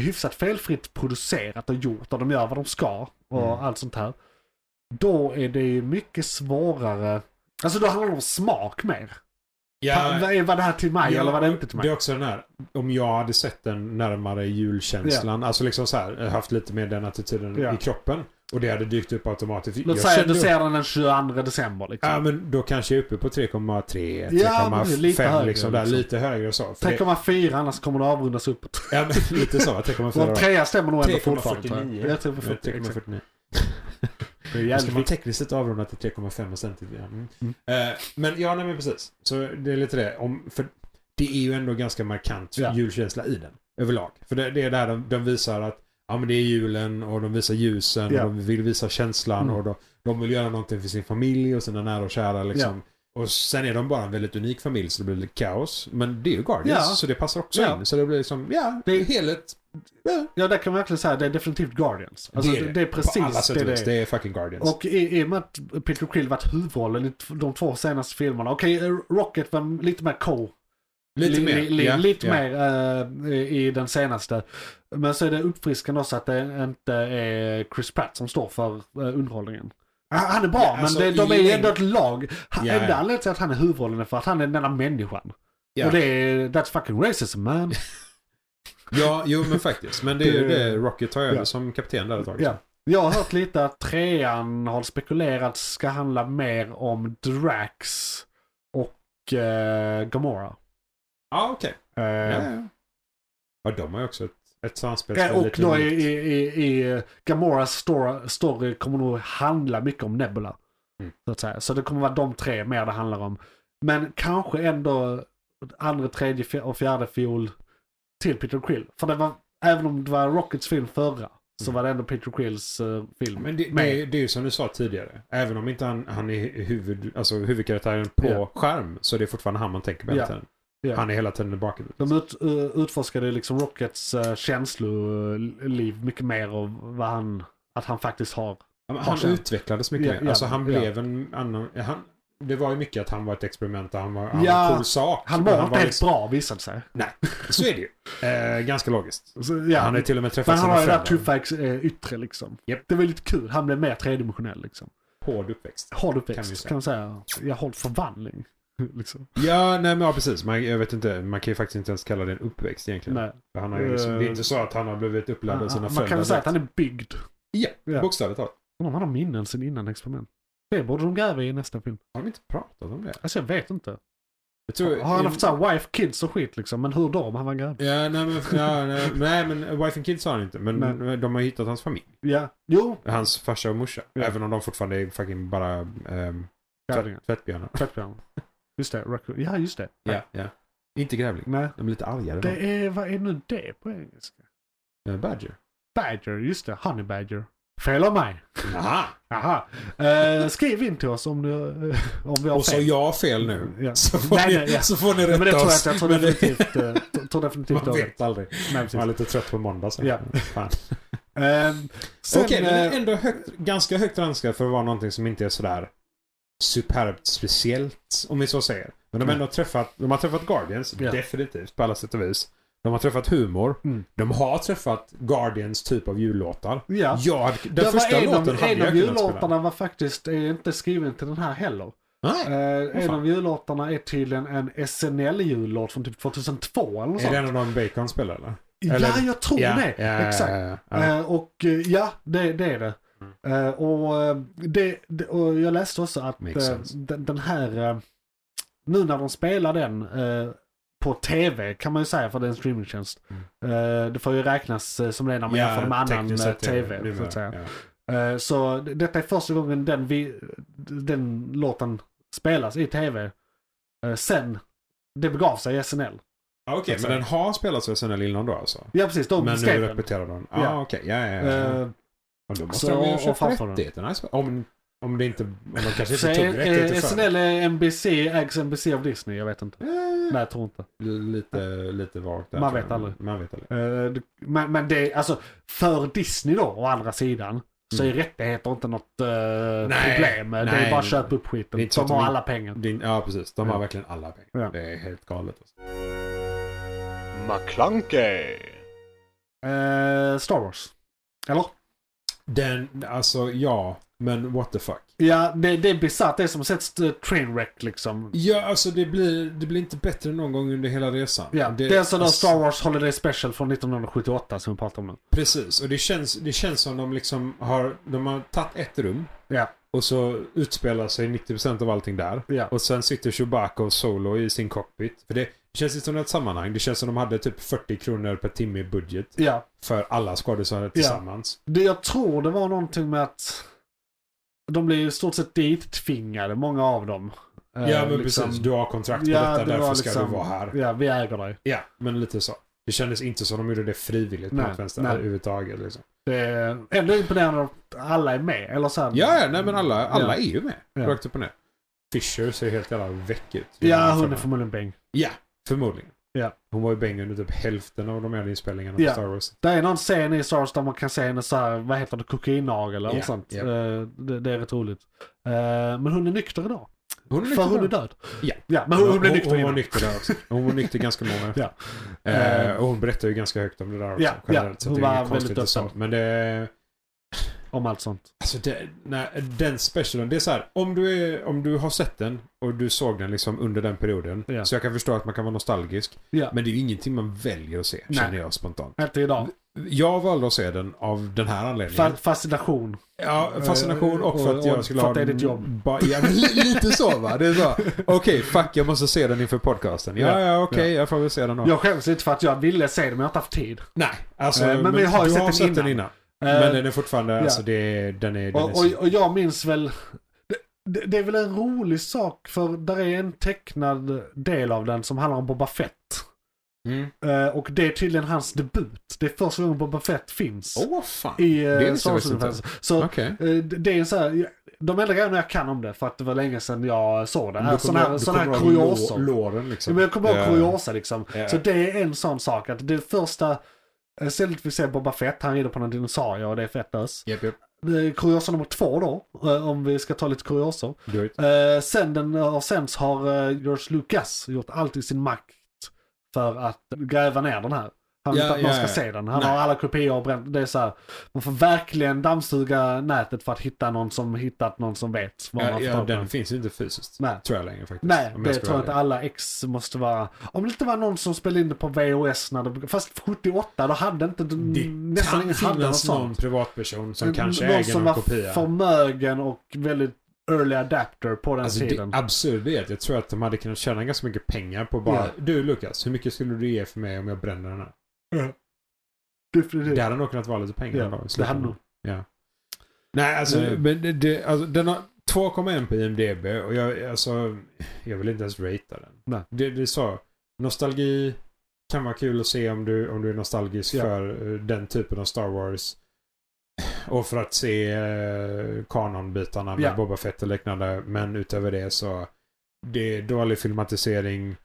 hyfsat felfritt producerat och gjort och de gör vad de ska och Mm. allt sånt här. Då är det ju mycket svårare. Alltså då handlar det om smak mer. Ja, Va- var det här till mig Ja, eller var det inte till Det mig? är också den här, om jag hade sett den närmare julkänslan, alltså liksom så här, haft lite mer den attityden Ja. i kroppen. Och det hade dykt upp automatiskt. Låt säga du ser den den 22 december liksom. Ja men då kanske jag är uppe på 3,3, Ja, men lite 3,5 högre, liksom, där, liksom. lite högre så. För det, 3,4 annars kommer det avrundas uppåt. ja men lite så, 3,4. Och trea stämmer nog ändå fortfarande. 3,49. tror Jag Jag tror på 40, exakt. 3,49. Det är Ska man tekniskt sett avrunda till 3,5 och sen till ja. mm. Mm. Eh, Men ja, nej men precis. Så det är lite det. Om, för det är ju ändå ganska markant Ja. julkänsla i den. Överlag. För det, det är där de, de visar att ja, men det är julen och de visar ljusen Ja. och de vill visa känslan Mm. och de, de vill göra någonting för sin familj och sina nära och kära liksom. Och sen är de bara en väldigt unik familj så det blir lite kaos. Men det är ju Guardians Ja. så det passar också in. Så det blir liksom, ja, Det- det är helhet. Ja, det kan man verkligen säga. Det är definitivt Guardians. Alltså, det, det är precis På alla sätt det det är. Det är fucking Guardians. Och i, i och med att Peter Quill varit huvudrollen i de två senaste filmerna. Okej, eh, Rocket var lite mer co. lite Li- mer. li- li- ja, lite ja. mer eh, i i den senaste. Men så är det uppfriskande också att det inte är Chris Pratt som står för uh, underhållningen. Han är bra, Ja, alltså, men det, de är ju ändå ett lag. Han, Ja, Enda anledningen till att han är huvudrollen är för att han är den enda människan. Ja. Och det är, that's fucking racism man. Ja, jo men faktiskt. Men det är ju Det- Rocket tar över Ja. som kapten där ett tag. Ja. Jag har hört lite att trean har spekulerats ska handla mer om Drax och uh, Gamora. Ja, okej. Eh, Ja, ja. ja, de har ju också ett, ett samspel Ja, är och då i, i, i, i Gamoras story, story kommer nog handla mycket om Nebula. Mm. Så, att säga. så det kommer vara de tre mer det handlar om. Men kanske ändå andra, tredje och fjärde fiol till Peter Quill. För det var, även om det var Rockets film förra, så Mm. var det ändå Peter Quills eh, film. Men det, det, är- det är ju som du sa tidigare. Även om inte han, han är huvud, alltså huvudkaraktären på Ja. skärm så är det fortfarande han man tänker på hela Ja. tiden. Ja. Han är hela tiden i bakhuvudet. De ut, uh, utforskade liksom Rockets uh, känsloliv mycket mer och vad han, att han faktiskt har. Har Han känt. utvecklades mycket Ja, mer. Alltså han blev en annan... Han, det var ju mycket att han var ett experiment och han var, han Ja, en cool sak. Han var inte helt liksom- bra visade sig. Nej, så är det ju. Eh, ganska logiskt. Så, ja, Han har till och med träffat men han sina har ju det där föräldrar. tuffa eh, yttre liksom. Japp. Det var lite kul. Han blev mer tredimensionell liksom. Hård uppväxt. Hård Kan vi uppväxt säga. kan man säga. Jag håller förvandling. liksom. Ja, nej men ja, precis. Man, jag vet inte. Man kan ju faktiskt inte ens kalla det en uppväxt egentligen. Nej. För han har ju liksom, det är inte så att han har blivit upplärd av sina Man föräldrar. kan väl säga att han är byggd. Ja, Ja. bokstavligt talat. Han har minnen sen innan experiment. Det borde de gräva i nästa film. Har de inte pratat om det? Alltså jag vet inte. Jag tror, Har han haft såhär wife, kids och skit liksom? Men hur då om han var gravid? Ja, nej men, ja, nej, nej, men Wife and Kids har han inte. Men Nej. de har hittat hans familj. Ja, jo. Hans farsa och morsa. Ja. Även om de fortfarande är fucking bara um, Grävlingar. tvättbjörnar. Tvättbjörn. Just det, raccoon. Ja just det. Ja, ja. Inte grävling. Nej. De är lite argare. Det är, vad är nu det på engelska? Eh, Badger. Badger, just det. Honey badger. Fel av mig. Aha! Aha. Eh, skriv in till oss om, du, eh, om vi har Och så fel. jag fel nu. Ja. Så, får Nej, ni, nej, ja. så får ni Ja, rätta men det tror jag, oss. jag tror Men definitivt, eh, tror definitivt Man vet aldrig. Nej, Man är lite trött på måndag så. Ja. Ehm, sen, Okej, men eh, ändå högt, ganska högt ranskat för att vara någonting som inte är sådär superbt speciellt, om vi så säger. Men de har Mm. ändå träffat, de har träffat Guardians, Ja. definitivt, på alla sätt och vis. De har träffat humor. Mm. De har träffat Guardians typ av jullåtar. Ja. Ja, den Det var första en låten av, hade en jag av jullåtarna var faktiskt inte skriven till den här heller. Nej. Eh, en av jullåtarna är tydligen en SNL-jullåt från typ 2002 eller något Är det en av de Bacon spelar eller? Ja, eller- jag tror ja, det. ja, Exakt. ja. Eh, och eh, ja, det, det är det. Mm. Eh, och, eh, det, det. Och jag läste också att sense. den, den här, eh, nu när de spelar den på tv kan man ju säga för det är en streamingtjänst. Eh, det får ju räknas som det när man jämför med annan sett det tv. Så, att säga. ja. Så detta är första gången den, vi, den låten spelas i tv. Sen det begav sig i SNL. Ja, Okej, men den har spelats av SNL innan då alltså? Ja precis, de men nu skrev den. repeterar de. Ja, Ja. okej. Ja, ja, ja. Eh, Ja, då måste Så- de ju och den. rättigheterna. Om, om det inte... Om de kanske så inte tog eh, rättigheter för SNL är NBC, ägs NBC av Disney? Jag vet inte. Eh, Nej, jag tror inte. Lite, lite vagt där. Man vet aldrig. Man vet aldrig. Eh, men, men det är alltså, för Disney då, å andra sidan, så är Mm. rättigheter inte något eh, Nej, problem. det är nej, bara att nej. köpa upp skiten. är De har alla pengar. Din, ja, precis. De har Ja. verkligen alla pengar. Ja. Det är helt galet. Alltså. McClunkey. Eh, Star Wars. Eller? Den, alltså ja. Men what the fuck. Ja, det, det är bisarrt. Det är som att se ett trainwreck liksom. Ja, alltså det blir, det blir inte bättre någon gång under hela resan. Ja, det, är alltså då Star Wars Holiday Special från 1978 som vi pratar om nu. Precis, och det känns, det känns som de liksom har, de har tagit ett rum. Ja. Och så utspelar sig 90% av allting där. Ja. Och sen sitter Chewbacca och Solo i sin cockpit. För det känns inte som ett sammanhang. Det känns som de hade typ 40 kronor per timme i budget. Ja. För alla skådespelare tillsammans. Det, jag tror det var någonting med att de blev i stort sett dittvingade, många av dem. Eh, Ja, men liksom- precis. Du har kontrakt på Ja, detta, det därför var ska liksom- du vara här. Ja, vi äger dig. Ja, men lite så. Det kändes inte som de gjorde det frivilligt på Nej, något vänster nej. överhuvudtaget. Liksom. Det är ändå imponerande att alla är med. Eller så här, Ja, ja, nej men alla, alla Ja. är ju med. Ja. Rakt upp och ner. Fisher ser helt jävla väck ut. Ja, hon är För- förmodligen bäng. Ja, förmodligen. Ja. Hon var ju bäng under typ hälften av de här inspelningarna Ja. på Star Wars. Det är någon scen i Star Wars där man kan se henne så här, vad heter det, kokainnagel eller något sånt. Eh, Det, det är rätt roligt. Eh, Men hon är nykter idag. Hon är För hon är nykter. död. Ja. ja men hon, hon blev hon, nykter hon var innan. nykter där också. Hon var nykter ganska många. Ja. Eh, Eh. och hon berättar ju ganska högt om det där också. Ja, generellt, ja. så Hon var väldigt öppen. Men det... Om allt sånt. Alltså det, nej, den specialen, det är så här. Om du, är, om du har sett den och du såg den liksom under den perioden. Ja. Så jag kan förstå att man kan vara nostalgisk. Ja. Men det är ju ingenting man väljer att se, Nej. känner jag spontant. Inte idag. Jag valde att se den av den här anledningen. Fa- fascination. Ja, fascination och för att jag skulle för ha... att det är ditt jobb. Ja, men li- lite så va. Det är så. Okej, fuck jag måste se den inför podcasten. Ja, Ja, okej, jag får väl se den då. Jag skäms lite för att jag ville se det men jag har inte haft tid. Nej, alltså. Eh, men vi har ju sett den sett den innan. innan. Eh, Men den är fortfarande, ja. alltså det är, den är... Den och, är och, och jag minns väl, det, det, det är väl en rolig sak för där är en tecknad del av den som handlar om Boba Fett. Mm. Eh, och det är tydligen hans debut. Det är första gången Boba Fett finns. Åh, fan. I uh, visste Star Wars. Så Okej. eh, det är en så här, de enda grejerna jag kan om det för att det var länge sedan jag såg det. Du är sådana här, du såna här kuriosor. lå- Låren Ja, liksom. men jag kommer ihåg Ja. kuriosa liksom. Ja. Så det är en sån sak att det första eh, stället vi ser Boba Fett, han rider på någon dinosaurie och det är fett ös. Japp, japp. Eh, Kuriosa nummer två då, eh, om vi ska ta lite kuriosor. Eh, sen den har sänds har eh, George Lucas gjort allt i sin makt för att gräva ner den här. Han vill Ja, inte att någon ja, ska ja. se den. Han Nej. har alla kopior bränt. Det är så här, man får verkligen dammsuga nätet för att hitta någon som hittat någon som vet vad man Ja, den finns inte fysiskt. Nej. Tror jag längre faktiskt. Nej, det ska tror jag inte alla ex måste vara. Om det inte var någon som spelade in det på VHS när det, fast 78 då hade inte Det nästan ingen hade något finnas någon sånt. privatperson som Någon kanske äger som någon var kopia. förmögen och väldigt early adapter på den Alltså tiden. det absurda är att jag tror att de hade kunnat tjäna ganska mycket pengar på bara Ja. Du Lukas, hur mycket skulle du ge för mig om jag bränner den här? Definitivt. Det hade nog kunnat vara lite pengar ändå i det hade nog. Ja. Nej, alltså, Nej. men det, det, alltså den har 2,1 på IMDB och jag, alltså, jag vill inte ens ratea den. Nej. Det, det är så. Nostalgi kan vara kul att se om du, om du är nostalgisk Ja. för eh, den typen av Star Wars. Och för att se eh, kanonbitarna med Ja. Boba Fett och liknande. Men utöver det så det är dålig filmatisering.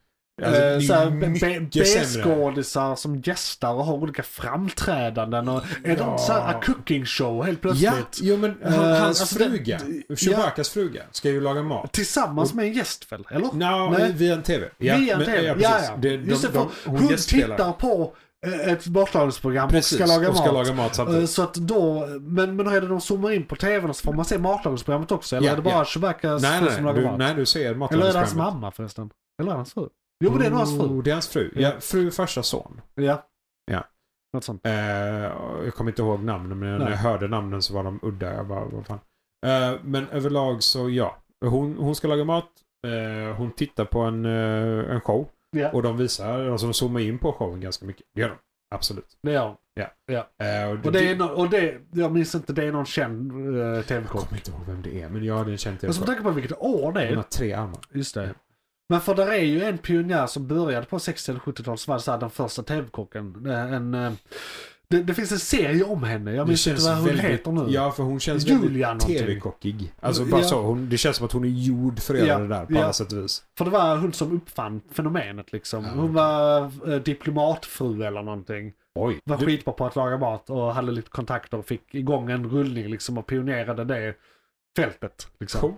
Alltså, det är Eh, såhär. B-skådisar som gästar och har olika framträdanden och är Ja. det så här a cooking show helt plötsligt? Ja, jo men Eh, hans alltså det- fruga, ja. Chewbaccas fruga, ska ju laga mat. Tillsammans med en gäst väl? Eller? No, Nej. via en TV. Via en men- TV. Ja, Ja, precis. ja. Det, de, Just det, de, för hon hon gästspelar. tittar på eh, ett matlagningsprogram Precis, och ska laga och ska mat. laga mat Eh, samtidigt. Så att då, men, men är det de zoomar in på tvn så får man se matlagningsprogrammet också? Eller Ja, är det bara ja. Nej, nej, som lagar Du, mat? nej, du ser Eller är det hans matlagningsprogrammet. mamma förresten? Eller är det hans fru? Jo men det är nog hans fru. Oh, det är hans fru. Ja, fru, farsa, son. Ja. Ja. Något sånt. Eh, jag kommer inte ihåg namnen, men när Nej. jag hörde namnen så var de udda. Jag bara, vad fan. Eh, men överlag så ja. Hon, hon ska laga mat. Eh, hon tittar på en, eh, en show. Ja, Och de visar, alltså de zoomar in på showen ganska mycket. Det gör de. Absolut. det gör hon. Eh, Och det är, no, och det, jag minns inte, det är någon känd uh, Jag tv-kock. kommer inte ihåg vem det är, men ja, det är en känd Jag ska tv tänka på vilket år det är. har tre armar. Just det. Men för där är ju en pionjär som började på 60 eller 70-talet som var den första tv-kocken. Eh, En, eh, det, det finns en serie om henne. Jag minns inte vad hon heter nu. Ja, för hon känns Julia väldigt tv-kockig. Alltså bara Ja. så. Hon, det känns som att hon är gjord för att Ja, göra det där på ja. alla sätt och vis. För det var hon som uppfann fenomenet liksom. Ja, Hon var eh, diplomatfru eller någonting. Oj. Var Du, skitbra på att laga mat och hade lite kontakter och fick igång en rullning liksom och pionerade det fältet. Liksom. cool.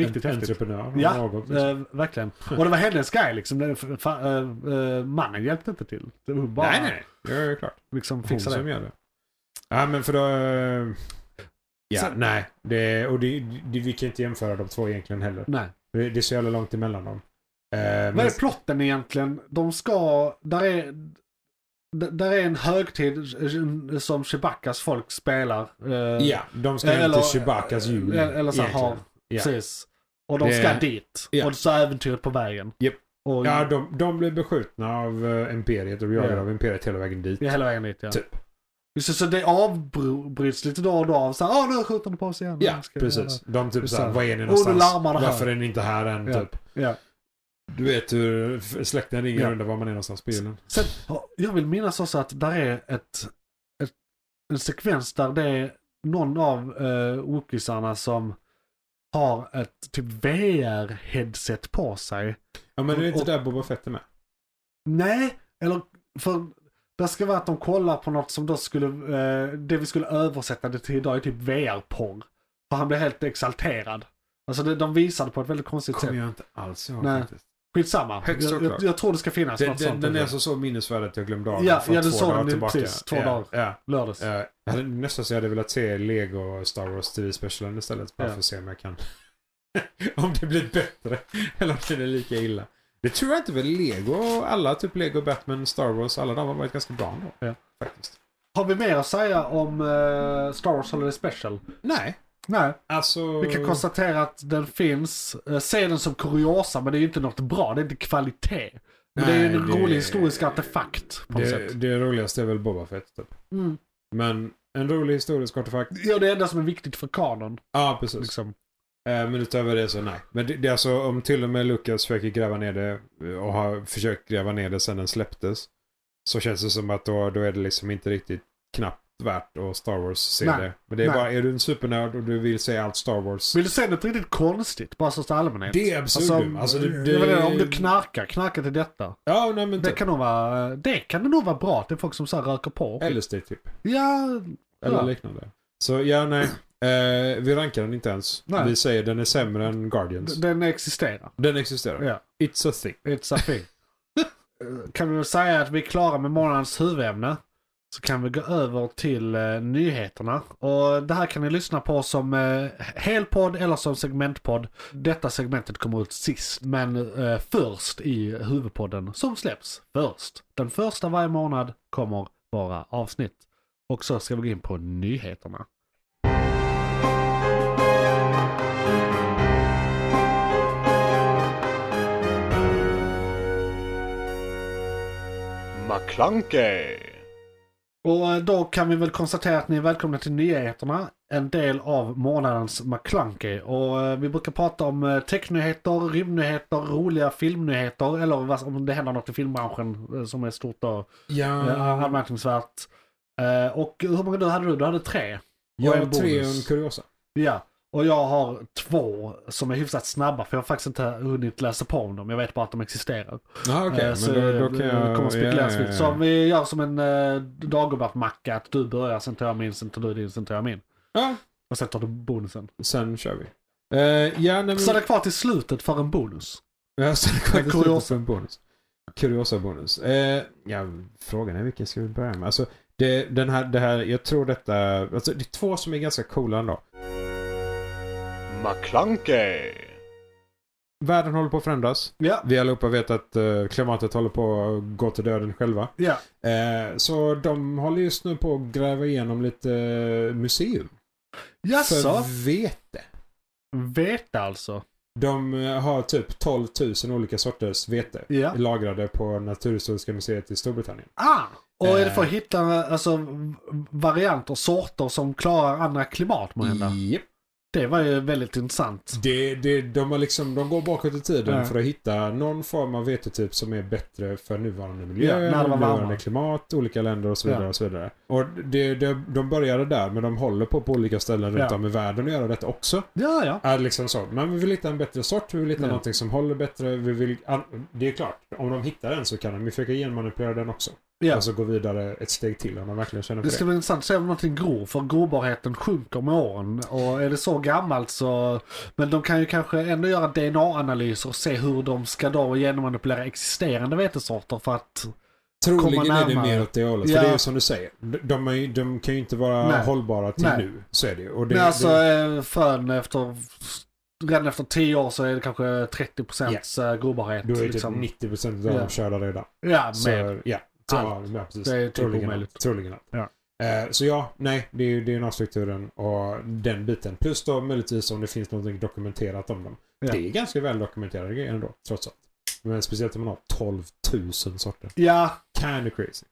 Riktigt en, entreprenör. Ja, något, liksom. eh, verkligen. Och det var hennes grej liksom. Det, fa, eh, mannen hjälpte inte till. Det var bara nej, nej. Det är klart. liksom Hon fixa som det. gör det. Ja, men för då... Ja, Sen- nej. Det, och det, det, vi kan inte jämföra de två egentligen heller. Nej. Det, är så jävla långt emellan dem. Men, Vad är plotten egentligen? De ska... Där är... Där är en högtid som Chewbaccas folk spelar. eh, Ja, de ska eller- till Chewbaccas jul. Eller, så har, Ja. Precis. Och de Det- ska dit. ja. Och så äventyret på vägen. Japp. Och Ja, de, de blir beskjutna av uh, Imperiet och jagade Ja. av Imperiet hela vägen dit. ja, hela vägen dit ja. Typ. Just det, så det avbryts lite då och då av så här, åh nu skjuter de på oss igen. Ja, precis. De typ Så såhär, här, var är ni "Oh, någonstans? nu larmar det här." Varför är ni inte här än? Ja. Typ. det." Ja. Du vet hur släkten ringer Ja. och undrar var man är någonstans på julen. Sen, ja, jag vill minnas också att där är ett, ett, en sekvens där det är någon av uh, Wookisarna som har ett typ VR-headset på sig. Ja, men är det inte Och- där Boba Fett är med? Nej, eller för det ska vara att de kollar på något som då skulle, eh, det vi skulle översätta det till idag är typ VR-porr. För han blir helt exalterad. Alltså det, de visade på ett väldigt konstigt sätt. kommer jag inte alls ihåg Nej. faktiskt. Skitsamma. Högst Jag, jag, jag tror det ska finnas Den, något den, sånt. den är så, så minnesvärd att jag glömde av Ja, den för ja, du två dagar tillbaka. precis, två ja, dagar. Ja. Lördags. Ja, jag hade nästan så jag hade velat se Lego Star Wars TV-specialen istället. Bara Ja. för att se om jag kan... om det blir bättre. Eller om det är lika illa. Det tror jag inte väl Lego, alla typ Lego, Batman, Star Wars, alla de har varit ganska bra ändå. Ja. Faktiskt. Har vi mer att säga om eh, Star Wars Holiday Special? Nej, Nej, alltså... vi kan konstatera att den finns. Uh, se den som kuriosa men det är ju inte något bra, det är inte kvalitet. Men det är ju en Nej, det- rolig historisk artefakt på det, sätt. det roligaste är väl Boba Fett typ. Mm. Men en rolig historisk artefakt. Ja, det är det enda som är viktigt för kanon. Ja, precis. Liksom. Eh, Men utöver det så nej. Men det, det är alltså om till och med Lucas försöker gräva ner det eh, och har försökt gräva ner det sedan den släpptes. Så känns det som att då, då är det liksom inte riktigt knappt värt att Star Wars se Nej. det. Men det är Nej. bara, är du en supernörd och du vill se allt Star Wars. Vill du se något riktigt konstigt, bara så allmänhet? Det är absurdum. Alltså, det, det, inte, om du knarkar, knarka till detta. Ja, nej men Det typ. kan nog vara, det kan det nog vara bra till folk som så här röker på. LSD typ. Ja, Eller Ja. liknande. Så ja, nej. Eh, vi rankar den inte ens. Nej. Vi säger den är sämre än Guardians. den existerar. Den existerar. Ja. It's a thing. It's a thing. kan vi väl säga att vi är klara med månadens huvudämne. Så kan vi gå över till eh, nyheterna. Och det här kan ni lyssna på som eh, helpodd eller som segmentpodd. Detta segmentet kommer ut sist, men eh, först i huvudpodden som släpps först. Den första varje månad kommer vara avsnitt. Och så ska vi gå in på nyheterna. McClunkey. Och eh, då kan vi väl konstatera att ni är välkomna till nyheterna. En del av månadens McClunky. Och eh, vi brukar prata om eh, technyheter, rymdnyheter, roliga filmnyheter. Eller om det händer något i filmbranschen som är stort och Ja, anmärkningsvärt. Och hur många du hade du? Du hade tre. jag och en tre och en kuriosa. Ja. Och jag har två som är hyfsat snabba för jag har faktiskt inte hunnit läsa på om dem. Jag vet bara att de existerar. Ja, okej. Eh, så men då, då kan jag... kommer spekuleras ja, fritt. ja, Så om vi gör som en uh, Dagobert-macka, att du börjar, sen tar jag min, sen tar du din, sen tar jag min. Ja, Och sen tar du bonusen. sen kör vi. Uh, ja, nej, men... Så är det kvar till slutet för en bonus. Ja, så det En till kuriosa. slutet för en bonus. Kuriosa bonus. Eh, ja, frågan är vilken ska vi börja med? Alltså, det, den här, det här, jag tror detta, alltså det är två som är ganska coola ändå. McClunkey. Världen håller på att förändras. Ja. Vi allihopa vet att eh, klimatet håller på att gå till döden själva. Ja. Eh, så de håller just nu på att gräva igenom lite museum. Jaså? För vete. Vete alltså? De eh, har typ 12 000 olika sorters vete Ja. lagrade på Naturhistoriska museet i Storbritannien. Ah! Och är det för att hitta alltså, varianter, sorter som klarar andra klimat måhända? Japp. Det var ju väldigt intressant. Det, det, de, har liksom, de går bakåt i tiden Ja. för att hitta någon form av vetetyp som är bättre för nuvarande miljö, Ja, nuvarande klimat, olika länder och så vidare. Ja. Och, så vidare. och det, det, de började där men de håller på på olika ställen runt Ja. om i världen att göra detta också. Ja, ja. Är liksom så. Men vi vill hitta en bättre sort, vi vill hitta Ja. någonting som håller bättre. Vi vill, det är klart, om de hittar den så kan de ju försöka genmanipulera den också. Ja. Och så gå vidare ett steg till om de verkligen känner för Det ska det. bli intressant att se om någonting gror, för grobarheten sjunker med åren. Och är det så gammalt så... Men de kan ju kanske ändå göra DNA-analyser och se hur de ska då genommanipulera existerande vetesorter för att... Troligen komma är det mer åt det hållet. Ja. För det är ju som du säger. De, är, de kan ju inte vara Nej. hållbara till Nej. nu. Så är det ju. Och det, Men alltså det, eh, förrän efter... Redan efter 10 år så är det kanske 30% yeah. grobarhet. då är typ liksom. 90% av dem körda redan. Ja, Så, mer. ja. Ja, ja, precis. Det är typ troligen omöjligt. Allt, troligen allt. Ja. Eh, så ja, nej, det är ju DNA-strukturen och den biten. Plus då möjligtvis om det finns något dokumenterat om dem. Ja. Det är ganska väl dokumenterade grejer ändå, trots allt. Men speciellt om man har 12 000 sorter. Ja, Kind of crazy.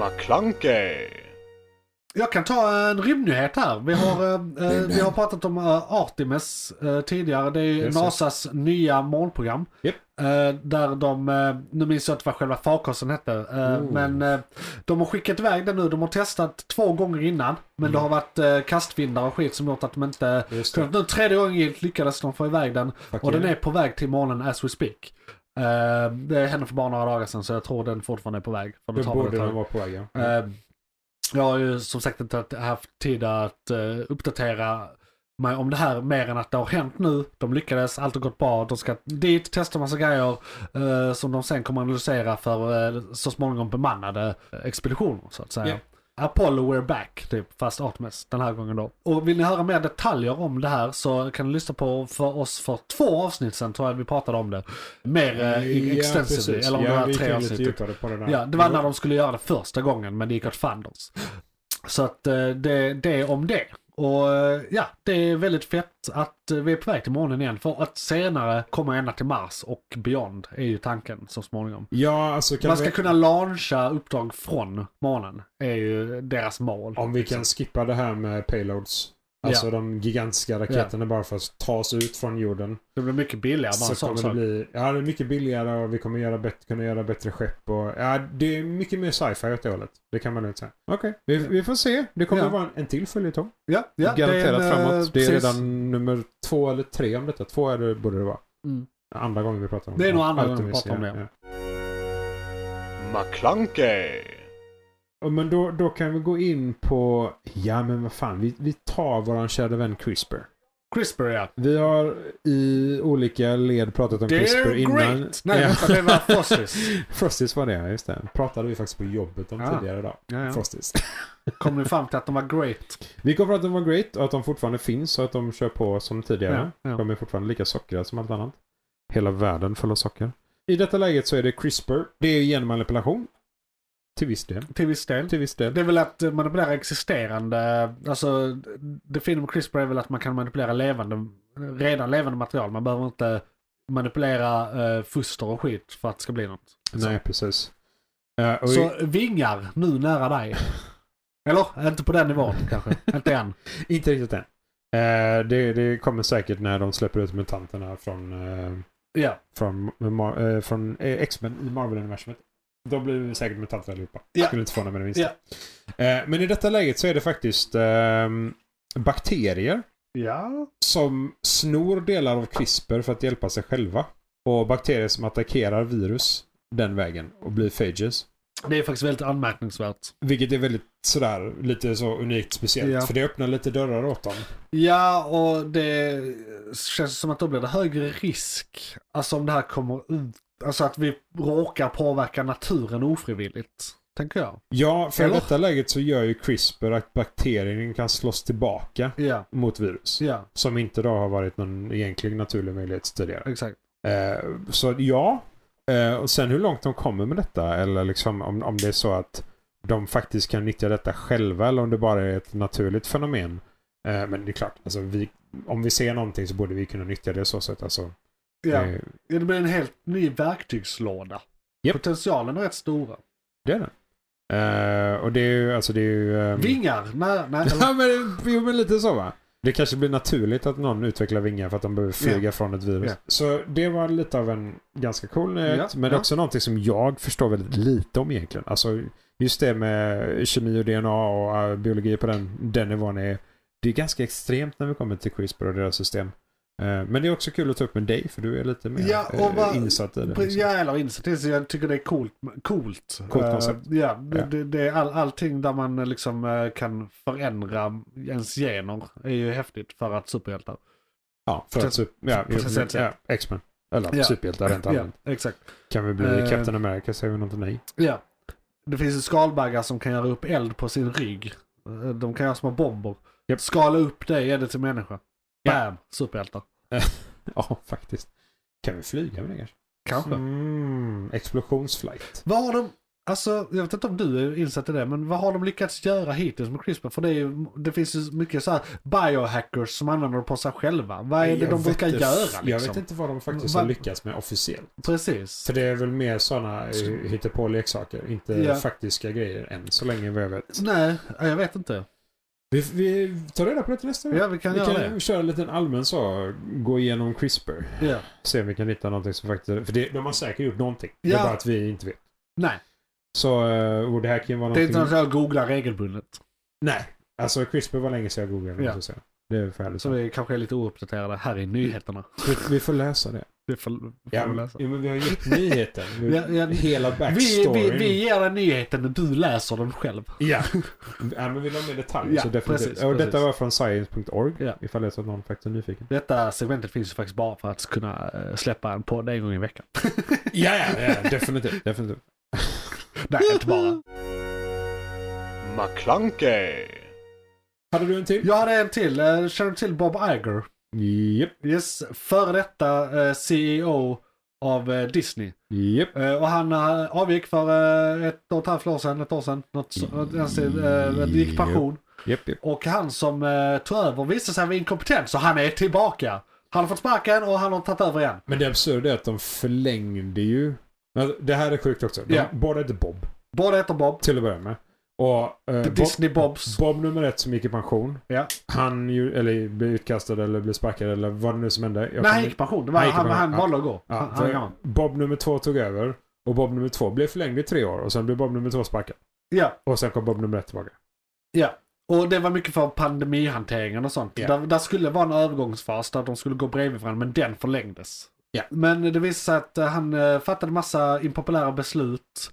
McClunkey. Jag kan ta en rymdnyhet här. Vi har, eh, eh, vi har pratat om eh, Artemis eh, tidigare. Det är det. NASAs nya månprogram. Japp. Eh, där de, eh, nu minns jag inte vad själva farkosten hette. Eh, Oh. Men eh, de har skickat iväg den nu. De har testat två gånger innan. Men det Mm. har varit eh, kastvindar och skit som gjort att de inte... Det. nu tredje gången lyckades de få iväg den. Fuck Och den är på väg till månen as we speak. Eh, det hände för bara några dagar sedan så jag tror den fortfarande är på väg. För det borde den vara på väg, ja. Jag har ju som sagt inte haft tid att uh, uppdatera mig om det här mer än att det har hänt nu. De lyckades, allt har gått bra. De ska dit, testa massa grejer uh, som de sen kommer analysera för uh, så småningom bemannade expeditioner så att säga. Yeah. Apollo we're back, typ, fast Artemis den här gången då. Och vill ni höra mer detaljer om det här så kan ni lyssna på för oss för två avsnitt sen tror jag vi pratade om det. Mer eh, extensively, precis. eller om ja, det vi tre gick lite avsnitt. djupare på det där. Ja, det var när de skulle göra det första gången men det gick åt fanders. Så att eh, det, det om det. Och eh, ja, det är väldigt fett att vi är på väg till månen igen. För att senare komma ända till Mars och beyond är ju tanken så småningom. Ja, alltså Man ska vi, kunna launcha uppdrag från månen. är ju deras mål. om vi kan skippa det här med payloads. Alltså de gigantiska raketerna bara för att ta sig ut från jorden. Det blir mycket billigare bara så kommer det bli, ja det är mycket billigare och vi kommer göra bättre, kunna göra bättre skepp och ja det är mycket mer sci-fi åt det hållet. Det kan man lugnt säga. Okej, vi, vi får se. Det kommer Ja. att vara en, en till följetong. Ja, ja, det är Garanterat en, eh, framåt. Det är precis. redan nummer två eller tre om detta. Två är det, borde det vara. Mm. Andra gången vi pratar om Det är nog andra gången vi pratar om ja, det. ja. McClunkey. Ja, Men då, då kan vi gå in på, ja men vad fan, vi, vi tar våran kära vän CRISPR. CRISPR ja. Vi har i olika led pratat om CRISPR They're innan. great! Nej, Ja. det var Frosties. Frosties var det, just det. Pratade vi faktiskt på jobbet om Ja. tidigare idag. Ja, ja. Frosties. Kom ni fram till att de var great? Vi kom fram till att de var great och att de fortfarande finns och att de kör på som tidigare. Ja. De är fortfarande lika sockriga som allt annat. Hela världen full av socker. I detta läget så är det CRISPR. Det är genmanipulation. Till viss del. Till viss del. Till viss del. Det är väl att manipulera existerande, alltså det fina med CRISPR är väl att man kan manipulera levande, redan levande material. Man behöver inte manipulera eh, foster och skit för att det ska bli något. Nej, precis. Eh, och Så vingar nu nära dig. Eller? Inte på den nivån kanske. inte än. Inte riktigt än. Eh, det, det kommer säkert när de släpper ut mutanterna från, eh, Ja. från, eh, från eh, X-Men i Marvel-universumet. Då blir vi säkert mutanter allihopa. Ja. Skulle inte få med det minsta. Ja. Eh, men i detta läget så är det faktiskt ehm, bakterier Ja. som snor delar av CRISPR för att hjälpa sig själva. Och bakterier som attackerar virus den vägen och blir phages. Det är faktiskt väldigt anmärkningsvärt. Vilket är väldigt sådär lite så unikt speciellt. Ja. För det öppnar lite dörrar åt dem. Ja, och det känns som att då blir det högre risk. Alltså om det här kommer ut. Alltså att vi råkar påverka naturen ofrivilligt. Tänker jag. Ja, för i Eller? detta läget så gör ju CRISPR att bakterien kan slåss tillbaka Ja, mot virus. ja, Som inte då har varit någon egentlig naturlig möjlighet tidigare. exakt. Eh, så ja. Eh, och sen hur långt de kommer med detta eller liksom om, om det är så att de faktiskt kan nyttja detta själva eller om det bara är ett naturligt fenomen. Eh, men det är klart, alltså vi, om vi ser någonting så borde vi kunna nyttja det så sätt. Alltså, Ja. eh, Det blir en helt ny verktygslåda. Japp. Potentialen är rätt stora. det är det. Eh, och det är ju, alltså det är ju... ehm, Vingar? Nej, nej. Ja men, jo, men lite så va. Det kanske blir naturligt att någon utvecklar vingar för att de behöver flyga från ett virus. Ja. Så det var lite av en ganska cool nyhet. Ja, Men också någonting som jag förstår väldigt lite om egentligen. Alltså just det med kemi och DNA och äh, biologi på den, den nivån är det är ganska extremt när vi kommer till CRISPR och deras system. Eh, Men det är också kul att ta upp med dig för du är lite mer Ja, eh, vad- insatt i det. liksom. Ja, eller insatt. Så Jag tycker det är coolt. Coolt, Coolt Eh, koncept. ja, det, Ja. Det, det är all, allting där man liksom kan förändra ens gener är ju häftigt för att superhjältar. Ja, för att sup- ja, sätt. ja, X-Men. Eller Ja. superhjältar rent Ja, allmänt. exakt. Kan vi bli Eh. Captain America säger vi något nej. Ja. Det finns ju skalbaggar som kan göra upp eld på sin rygg. De kan göra små bomber. Japp. Skala upp det, ge det till människa. Ja. Bam! Superhjältar. Ja, faktiskt. Kan vi flyga med det kanske? Kanske. Mm, explosionsflight. Vad har de, alltså jag vet inte om du är insatt i det, men vad har de lyckats göra hittills med CRISPR? För det, ju, det finns ju mycket så här biohackers som använder det på sig själva. Vad är det Jag de brukar göra Jag liksom? vet inte vad de faktiskt Vad- har lyckats med officiellt. Precis. För det är väl mer sådana hittepå leksaker, inte Ja. faktiska grejer än så länge vad jag vet. Nej, jag vet inte. Vi, vi tar reda på det till nästa gång. Ja, vi kan vi göra kan det. köra en liten allmän så, gå igenom CRISPR. Ja. Se om vi kan hitta någonting som faktiskt... För det, de har säkert gjort någonting. Det Ja. är bara att vi inte vet. Nej, Så, eh, och det här kan vara det är någonting... inte något jag googlar regelbundet. Nej. Alltså CRISPR var länge sedan jag googlade. Ja. säga. Det är. Så vi kanske är lite ouppdaterade här i nyheterna. Vi, vi får läsa det. Det får, får Ja, vi men, läsa. ja, men vi har gett nyheten. Vi, Ja, ja. Hela Vi, backstoryn. vi, vi ger dig nyheten och du läser den själv. Ja. ja, men vill du ha mer detaljer Ja, så definitivt. precis, och precis. detta var från science.org. Ja. Ifall det är så att någon faktiskt är nyfiken. Detta segmentet finns ju faktiskt bara för att kunna eh, släppa en podd en gång i veckan. Ja, ja, ja definitivt. definitivt. Nej, inte bara. McClunkey. Hade du en till? Jag hade en till. Eh, Känner du till Bob Iger? Japp. Yes, före detta eh, CEO av eh, Disney. Japp. Eh, och han avgick för ett och ett halvt år sedan, ett år sedan. Något, så- den stil, eh, gick pension. Japp, japp. Och han som tog över visade sig vara inkompetent, så han är tillbaka. Han har fått sparken och han har tagit över igen. Men det absurda är att de förlängde ju... Det här är sjukt också. De, Ja. Båda heter Bob. Båda heter Bob. Till att börja med. Och... eh, The Bob, Disney Bobs. Bob nummer ett som gick i pension. Ja. Han ju, eller blev utkastad eller blev sparkad eller vad det nu som hände. Jag Nej, han gick i pension. Det var, Han han, pension, han valde att gå. Ja, han, han. Bob nummer två tog över. Och Bob nummer två blev förlängd i tre år. Och sen blev Bob nummer två sparkad. Ja, Och sen kom Bob nummer ett tillbaka. ja. Och det var mycket för pandemihanteringen och sånt. Ja. Där, där skulle vara en övergångsfas där de skulle gå bredvid varandra, men den förlängdes. Ja. Men det visade sig att eh, han eh, fattade massa impopulära beslut.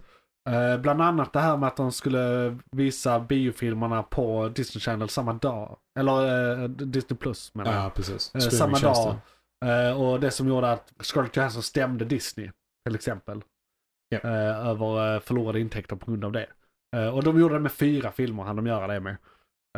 Eh, bland annat det här med att de skulle visa biofilmerna på Disney Channel samma dag. Eller eh, Disney Plus menar jag. Ja, precis. Eh, samma dag. Eh, och det som gjorde att Scarlett Johansson stämde Disney, till exempel. Eh, över eh, förlorade intäkter på grund av det. Och de gjorde det med fyra filmer, han de göra det med.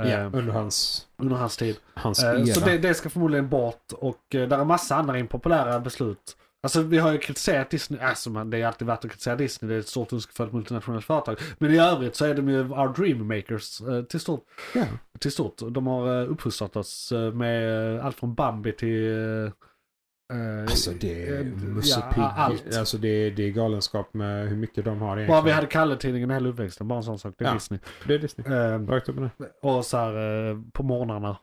Ja, under hans, Under hans tid. hans så det, det ska förmodligen bort och där är massa andra impopulära beslut. Alltså vi har ju kritiserat Disney, alltså man, det är alltid värt att kritisera Disney, det är ett stort önskefullt multinationellt företag. Men i övrigt så är de ju our dream makers eh, till stort. Ja. Till stort. De har uh, uppfostrat oss eh, med eh, allt från Bambi till... eh, eh, Alltså det är eh, Musse ja, allt. Alltså det det är galenskap med hur mycket de har egentligen. Bara vi hade Kalle-tidningen hela uppväxten, bara en sån sak. Det är Ja. Disney. Det är Disney. Eh, och så här eh, på morgnarna.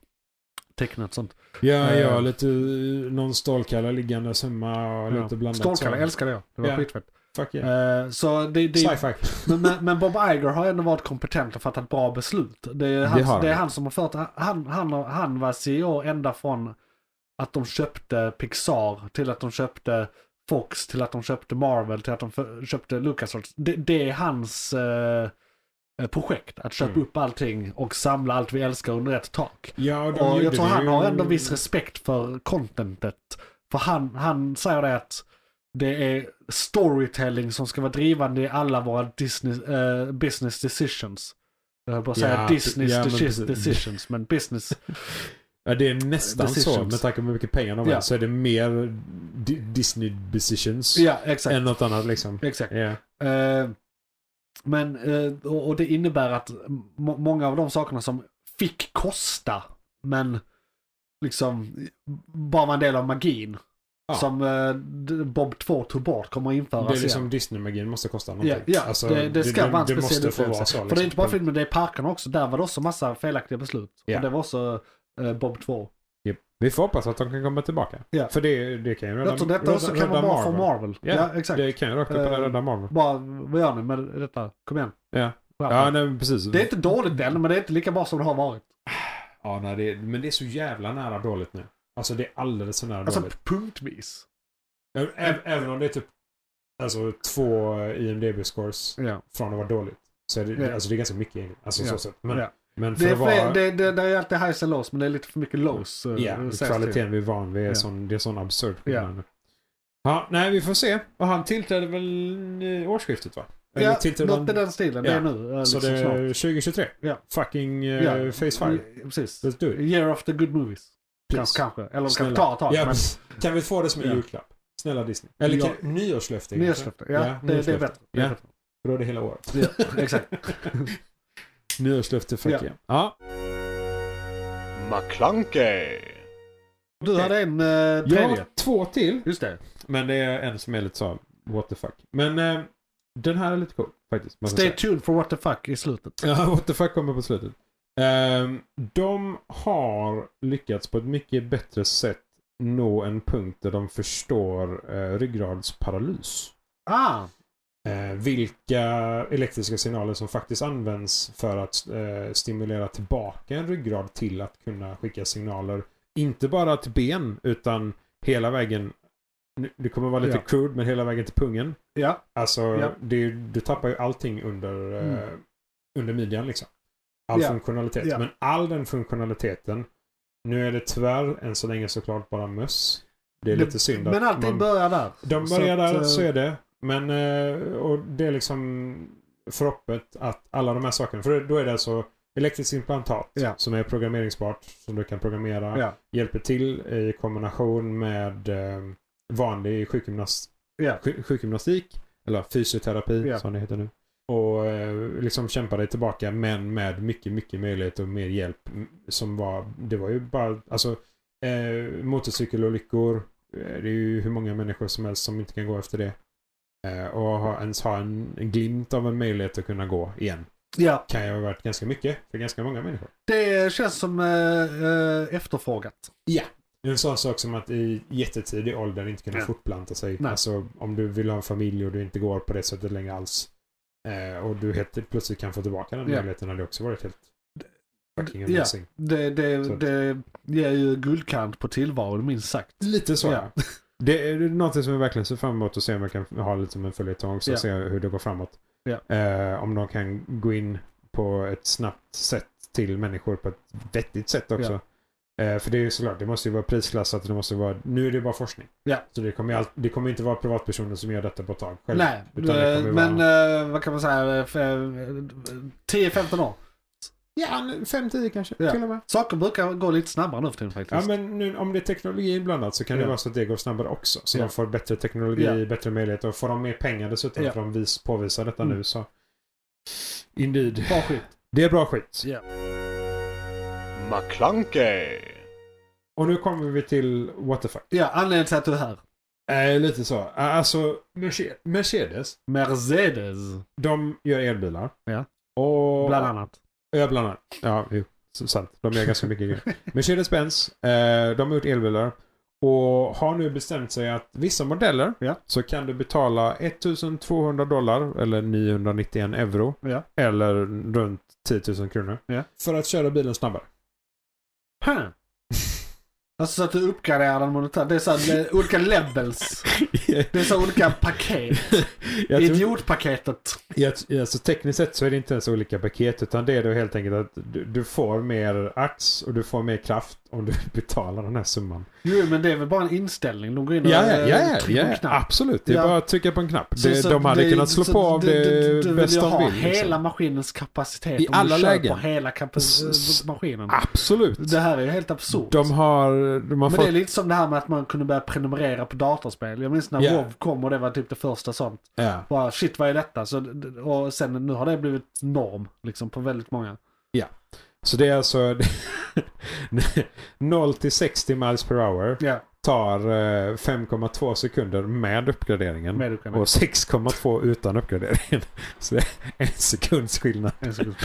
Tecknat sånt. Ja, ja, lite eh, någon stålkalle liggandes hemma och lite blandat. Stålkalle så. älskade jag. Det var Ja. skitfett. Fuck yeah. Eh, så det, det, Sci-fi. men, men, Bob Iger har ändå varit kompetent och fattat bra beslut. Det är, han, har det är han. som har fört, han, han, han var CEO ända från att de köpte Pixar till att de köpte Fox till att de köpte Marvel till att de köpte LucasArts. Det, det är hans eh, projekt. Att köpa Mm. upp allting och samla allt vi älskar under ett tak. Ja, Och gjorde jag tror han har ändå viss respekt för contentet. För han, han säger det att det är storytelling som ska vara drivande i alla våra Disney, eh, business decisions. Jag höll på att säga Ja, Disneys ja, men decisions, men business. Ja, det är nästan så. Decisions. Med tanke på hur mycket pengar de har Ja. så är det mer Di- Disney decisions ja, exakt. än något annat liksom. exakt. Ja. Eh, men, eh, och, det innebär att må- många av de sakerna som fick kosta, men liksom bara var en del av magin. Ja. Som eh, Bob 2 tog bort kommer att införas Det är liksom. Disney-magin måste kosta Ja, någonting. ja Alltså, det, det ska vara en det speciell måste få vara så. För det är inte bara liksom. filmen, det är parkerna också. Där var det också massa felaktiga beslut. Ja. Och det var också eh, Bob 2. Vi får hoppas att de kan komma tillbaka. Ja. För det, det kan ju rädda, tror detta också kan vara bra för Marvel. Ja, Ja, exakt. Det kan ju rakt upp Eh, rädda Marvel. Bara, vad gör ni med detta? Kom igen. Wow. Ja, nej, precis. Det är inte dåligt än, men det är inte lika bra som det har varit. Ja, nej, det, men det är så jävla nära dåligt nu. Alltså det är alldeles för nära Alltså dåligt. punktvis. Ä- Även om det är typ alltså, två IMDB-scores Ja. från att vara dåligt. Så är det, Ja. alltså, det är ganska mycket egentligen. Alltså, Ja. så sätt. Men. Men för Det är, att vara... det, det, det är alltid highs and lows, men det är lite för mycket lows. eh, Ja, det. kvaliteten vi är van vid är Ja. sån, det är sån absurd Ja. nu. Ja, nej vi får se. Och han tillträdde väl i årsskiftet va? Eller Ja, tillträdde något i den stilen. Det Ja. är nu. eh, Så liksom det är snart. 2023? Ja. Fucking uh, Ja. Phase 5. Ja, Precis. Let's do it. Year of the good movies. Kanske, kanske. Eller det kan ta tag. Ja, men Kan vi få det som en Ja. julklapp? Snälla Disney. Eller Ja. kan, nyårslöfte nyårslöfte. Ja, det, det är nyårslöfte. bättre. Det är Ja. bättre. För då är det hela året. Ja, exakt. Nyårslöfte, fuck Ja. yeah. Ja. McClunkey. Du hade en Jag tredje. har två till. Just det. Men det är en som är lite så, what the fuck. Men eh, den här är lite cool faktiskt. Stay säga. tuned for what the fuck i slutet. Ja, what the fuck kommer på slutet. Ehm, de har lyckats på ett mycket bättre sätt nå en punkt där de förstår uh, ryggradsparalys. Ah! Eh, vilka elektriska signaler som faktiskt används för att eh, stimulera tillbaka en ryggrad till att kunna skicka signaler. Inte bara till ben utan hela vägen. Det kommer vara lite Ja. crude men hela vägen till pungen. Ja. Alltså Ja. det, du tappar ju allting under, eh, Mm. under midjan liksom. All Ja. funktionalitet. Men all den funktionaliteten. Nu är det tyvärr än så länge såklart bara möss. Det är Det- lite synd att Men allting man- börjar där. de Så börjar att, där, eh, så är det. Men eh, och det är liksom förhoppet att alla de här sakerna. För då är det alltså elektriskt implantat Ja. som är programmeringsbart. Som du kan programmera. Ja. Hjälper till i kombination med eh, vanlig sjukgymnast, Ja. sjuk- sjukgymnastik. Eller fysioterapi som det heter nu. Och eh, liksom kämpa dig tillbaka men med mycket, mycket möjlighet och mer hjälp. Som var, det var ju bara, alltså eh, motorcykelolyckor. Det är ju hur många människor som helst som inte kan gå efter det. Eh, och ha, ens ha en, en glimt av en möjlighet att kunna gå igen. ja. Kan ju ha varit ganska mycket för ganska många människor. Det känns som eh, eh, efterfrågat. Det är en sån sak som att i jättetidig ålder inte kunna Ja. fortplanta sig. Nej. Alltså om du vill ha en familj och du inte går på det sättet längre alls. Eh, och du helt plötsligt kan få tillbaka den Ja. möjligheten hade också varit helt fucking Ja. amazing. Det, det, att- det ger ju guldkant på tillvaron minst sagt. Lite så Ja. Det är något som jag verkligen ser fram emot att se om jag kan ha lite som en följetong så Ja. se hur det går framåt. Ja. Eh, om de kan gå in på ett snabbt sätt till människor på ett vettigt sätt också. Eh, för det är ju såklart, det måste ju vara prisklassat. Det måste vara, nu är det bara forskning. Så det kommer, all, det kommer inte vara privatpersoner som gör detta på ett tag själva. Nej, eh, men vara, eh, vad kan man säga? eh, f- eh, 10-15 år. Ja, 5-10 kanske Ja. till och med. Saker brukar gå lite snabbare nu för tiden faktiskt. Ja men nu, om det är teknologi inblandat så kan det Ja. vara så att det går snabbare också. Så Ja. de får bättre teknologi, Ja. bättre möjligheter och får de mer pengar dessutom Ja. för de vis, påvisar detta Mm. nu så. Indeed. Bra skit. Det är bra skit. Ja. McClunkey. Och nu kommer vi till what the fuck. ja, anledningen till att du är här. Eh, lite så. Eh, Alltså Merce- Mercedes. Mercedes. De gör elbilar. Ja. Och, Bland annat. Ja, bland annat. Ja, jo. Sant. De gör ganska mycket grejer. Mercedes-Benz, eh, de har gjort elbilar. Och har nu bestämt sig att vissa modeller Ja. så kan du betala 1200 dollar eller 991 euro. Ja. Eller runt 10 000 kronor. Ja. För att köra bilen snabbare. Huh. Alltså så att du uppgraderar den monetärt. Det är så här, olika levels. Det är så olika paket. jag Idiotpaketet. jag, alltså, tekniskt sett så är det inte ens olika paket utan det är då helt enkelt att du, du får mer ax och du får mer kraft om du betalar den här summan. Jo, men det är väl bara en inställning. De går in och Ja, ja, eh, ja, en ja knapp. absolt. Det är Ja. bara att trycka på en knapp. Så- Det, så de hade det- kunnat slå så på av det du, du bäst de vill. liksom. hela maskinens kapacitet. I alla lägen. på hela kapac- maskinen. Absolut. Det här är ju helt absurt. De har, de har Men fått... det är lite som det här med att man kunde börja prenumerera på datorspel. Jag minns när Ja. WoW kom och det var typ det första sånt. Ja. Bara shit vad är detta? Så, och sen nu har det blivit norm liksom på väldigt många. Så det är alltså 0 till 60 miles per hour Ja, tar eh, 5,2 sekunder med uppgraderingen. med kan Och 6,2 utan uppgraderingen. Så det är en sekunds skillnad. En sekund.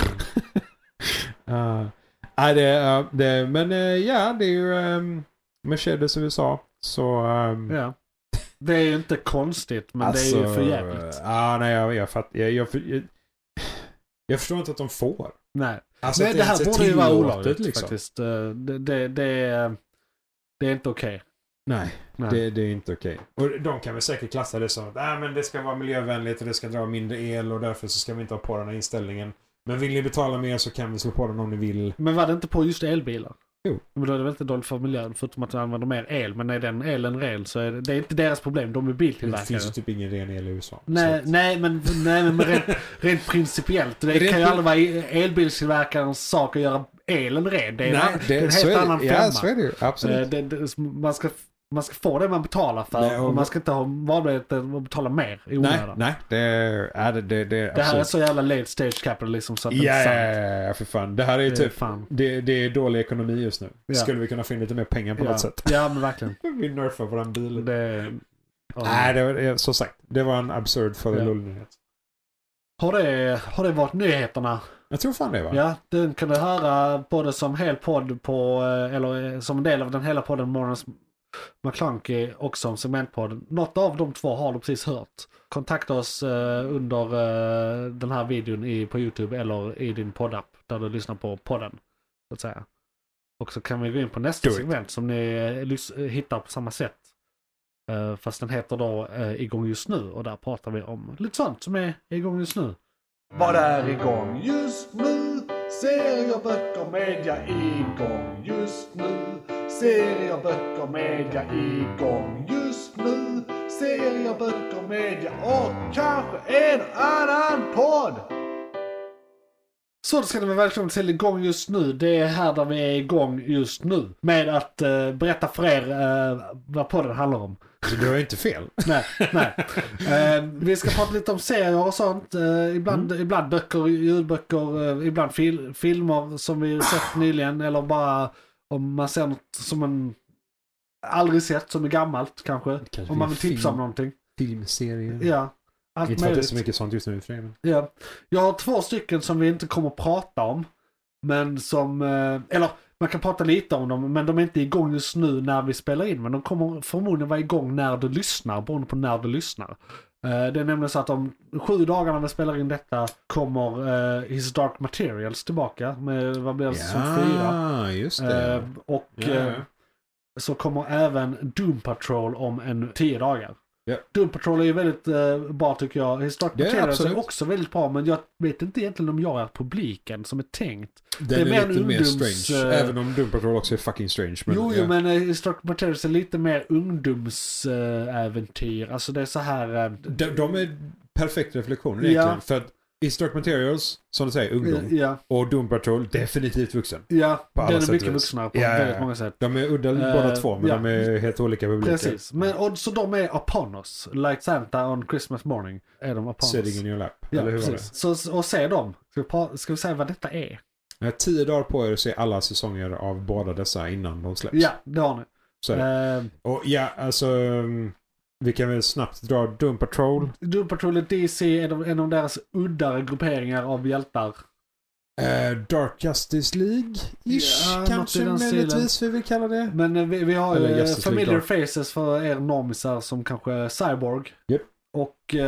Uh, nej, det, är, det, men eh, ja, det är ju um, Mercedes USA. Så... ehm, Ja. Det är ju inte konstigt men det är ju för jävligt. Ja, ah, nej, jag, jag, fatt, jag, jag, jag, jag förstår inte att de får. Nej. Alltså Nej, att det här borde ju vara olagligt liksom. faktiskt. Eh, Det, det, det är... Det är inte okej. Nej, Nej. det, det är inte okej. Och de kan väl säkert klassa det som att äh, men det ska vara miljövänligt och det ska dra mindre el och därför så ska vi inte ha på den här inställningen. Men vill ni betala mer så kan vi slå på den om ni vill. Men var det inte på just elbilar? Jo. Men då är det väl inte dåligt för miljön förutom att de använder mer el. Men är den elen ren så är det, det är inte deras problem. De är Det biltillverkare. finns ju typ ingen ren el i USA. Nej, att- nej, men, nej, men rent, rent principiellt. Det Rent kan ju aldrig vara elbilstillverkarens sak att göra elen ren. Det är, en, Nej, annan- det är en helt är annan det. femma. Ja, så är det ju. Absolut. Eh, det, det, man, ska, man ska få det man betalar för Nej, och- och man ska inte ha valmöjligheten att betala mer i nej, onödan. nej. Det är... Det, det, det, Det här är så jävla late stage capitalism så att det ja, är sant. ja, ja, för fan. Det här är ju typ... fan. Det, det är dålig ekonomi just nu. Ja. Skulle vi kunna få in lite mer pengar på Ja. något sätt? ja, men verkligen. Vi nerfar våran bil. Det, ja. Nej, det var, som sagt. Det var en absurd Ja. fadelullnyhet. har, det, har det varit nyheterna? Jag tror fan det va? Ja, den kan du höra både som hel podd på, eller som en del av den hela podden Morgons McClunky och som segmentpodd. Något av de två har du precis hört. Kontakta oss eh, under eh, den här videon i, på YouTube eller i din poddapp där du lyssnar på podden. Så att säga. Och så kan vi gå in på nästa segment som ni eh, eh, hittar på samma sätt. Eh, fast den heter då eh, Igång just nu och där pratar vi om lite sånt som är igång just nu. Vad är igång just nu? Serier, böcker, media igång just nu. Serier, böcker, media igång just nu. Serier, böcker, media och kanske en annan podd. Så då ska ni vara välkomna till igång just nu. Det är här där vi är igång just nu. Med att eh, berätta för er eh, vad podden handlar om. Så du har ju inte fel. Nej, nej. Eh, vi ska prata lite om serier och sånt. Ibland, ibland böcker, ljudböcker, ibland fil- filmer som vi sett nyligen. Eller bara om man ser något som man aldrig sett, som är gammalt kanske. Kanske om man vill tipsa film. om någonting. Filmserie. Ja, allt Inte för att det är möjligt. så mycket sånt just nu i och för sig, men- Ja. Jag har två stycken som vi inte kommer att prata om. Men som, eh, eller man kan prata lite om dem, men de är inte igång just nu när vi spelar in. Men de kommer förmodligen vara igång när du lyssnar, beroende på när du lyssnar. Eh, Det är nämligen så att om sju dagar när vi spelar in detta kommer uh, His Dark Materials tillbaka med, vad blir det, säsong fyra. Ja, just det. Eh, och eh, ja. så kommer även Doom Patrol om en tio dagar. Ja. Doom Patrol är ju väldigt eh, bra tycker jag. Historic Materials är också väldigt bra men jag vet inte egentligen om jag är publiken som är tänkt. Den det är är, mer lite mer ungdoms, strange. eh, Även om Doom Patrol också är fucking strange. Men, jo, ja. jo men uh, Historic Materials är lite mer ungdomsäventyr. alltså det är så här... eh, de, de är perfekt reflektioner Ja. egentligen. För att Historic Materials, som du säger, ungdom. Ja, Och Doom Patrol, definitivt vuxen. ja den är mycket vuxnare på Ja, väldigt många sätt. De är udda Eh, båda två, men ja. de är helt olika publiker. Precis, men och, så de är upon us. Like Santa on Christmas morning är de upon Sitting us. in your lap. Ja, eller hur var det? precis. Så, och se dem. Ska vi, ska vi säga vad detta är? Ni har tio dagar på er att se alla säsonger av båda dessa innan de släpps. Ja, det har ni. Så. Eh, Och ja, alltså... Vi kan väl snabbt dra Doom Patrol. Doom Patrol och DC är de, en av deras uddare grupperingar av hjältar. Eh, Dark Justice League-ish Ja, kanske möjligtvis vi vill kalla det. Men eh, vi, vi har Eller ju Familiar. Faces för er normisar som kanske Cyborg. Japp. Och eh,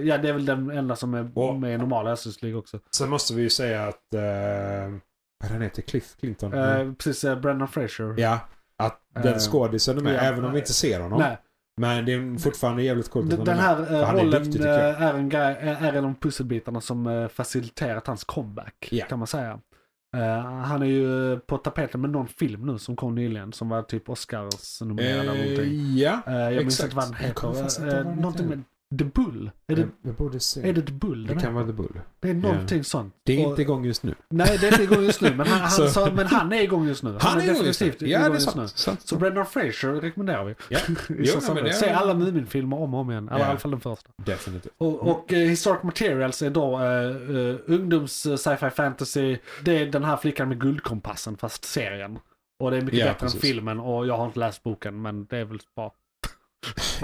ja, det är väl den enda som är Och- med i normala Justice League också. Sen måste vi ju säga att... Uh, vad han heter? Cliff Clinton? Eh, precis, eh, Brendan Fraser. Ja. Att den Eh, skådisen är med, även om vi inte ser honom. Nej, Men det är fortfarande jävligt coolt att den, den här eh, han är rollen duktig, eh, är, en grej, är är en av pusselbitarna som eh, faciliterat hans comeback. Ja. Kan man säga. Eh, han är ju på tapeten med någon film nu som kom nyligen som var typ Oscars-nominerad eller någonting. Eh, ja. Eh, jag minns inte vad den heter. Uh, någonting med The Bull. Är det, Jag, borde se. är det The Bull det kan vara The Bull. Det är någonting sånt. Det är inte igång just nu. Nej, det är inte igång just nu. Men han, han, sa, men han är igång just nu. Han är igång just nu. definitivt Ja, det är just nu. sant. sant. Så Brendan Fraser rekommenderar vi. Ja. Jo, men det är- Se alla Mumin-filmer om och om igen. Eller Ja. i alla fall den första. Definitivt. Och, och eh, Historic Materials är då uh, uh, ungdoms uh, sci-fi fantasy. Det är den här flickan med guldkompassen fast serien. Och det är mycket Ja, bättre precis. än filmen och jag har inte läst boken men det är väl bra.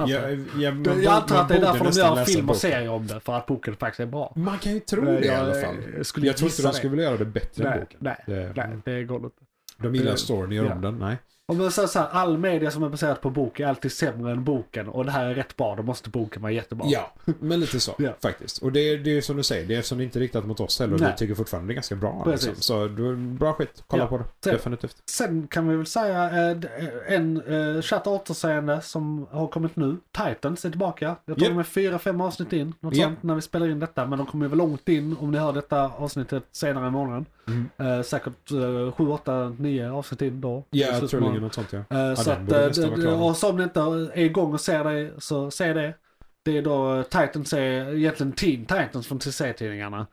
Jag antar att det är därför de gör film och boken. serie om det. För att boken faktiskt är bra. Man kan ju tro det i alla fall. skulle Jag tror inte de skulle vilja göra det bättre än Nej, boken. nej, Det- nej, det går inte. De gillar storyn, gör om den. Nej. Om man säger så här, all media som är baserad på bok är alltid sämre än boken och det här är rätt bra, då måste boken vara jättebra. Ja, men lite så Ja. faktiskt. Och det, det är ju som du säger, det är som det inte är riktat mot oss heller. och. Vi tycker fortfarande det är ganska bra. Precis. Liksom. Så bra skit, kolla Ja. på det. Så- Definitivt. Sen kan vi väl säga eh, d- en eh, chatt återseende som har kommit nu. Titans är tillbaka. Jag tror Japp. de är fyra, fem avsnitt in. Något Japp. sånt när vi spelar in detta. Men de kommer ju väl långt in om ni hör detta avsnittet senare i månaden. Mm. Eh, säkert eh, sju, åtta, nio avsnitt in då. Ja, troligen något sånt ja. Eh, så den att, eh, och så om ni inte är igång och ser det, så se det. Det är då Titans är egentligen Teen Titans från TC-tidningarna.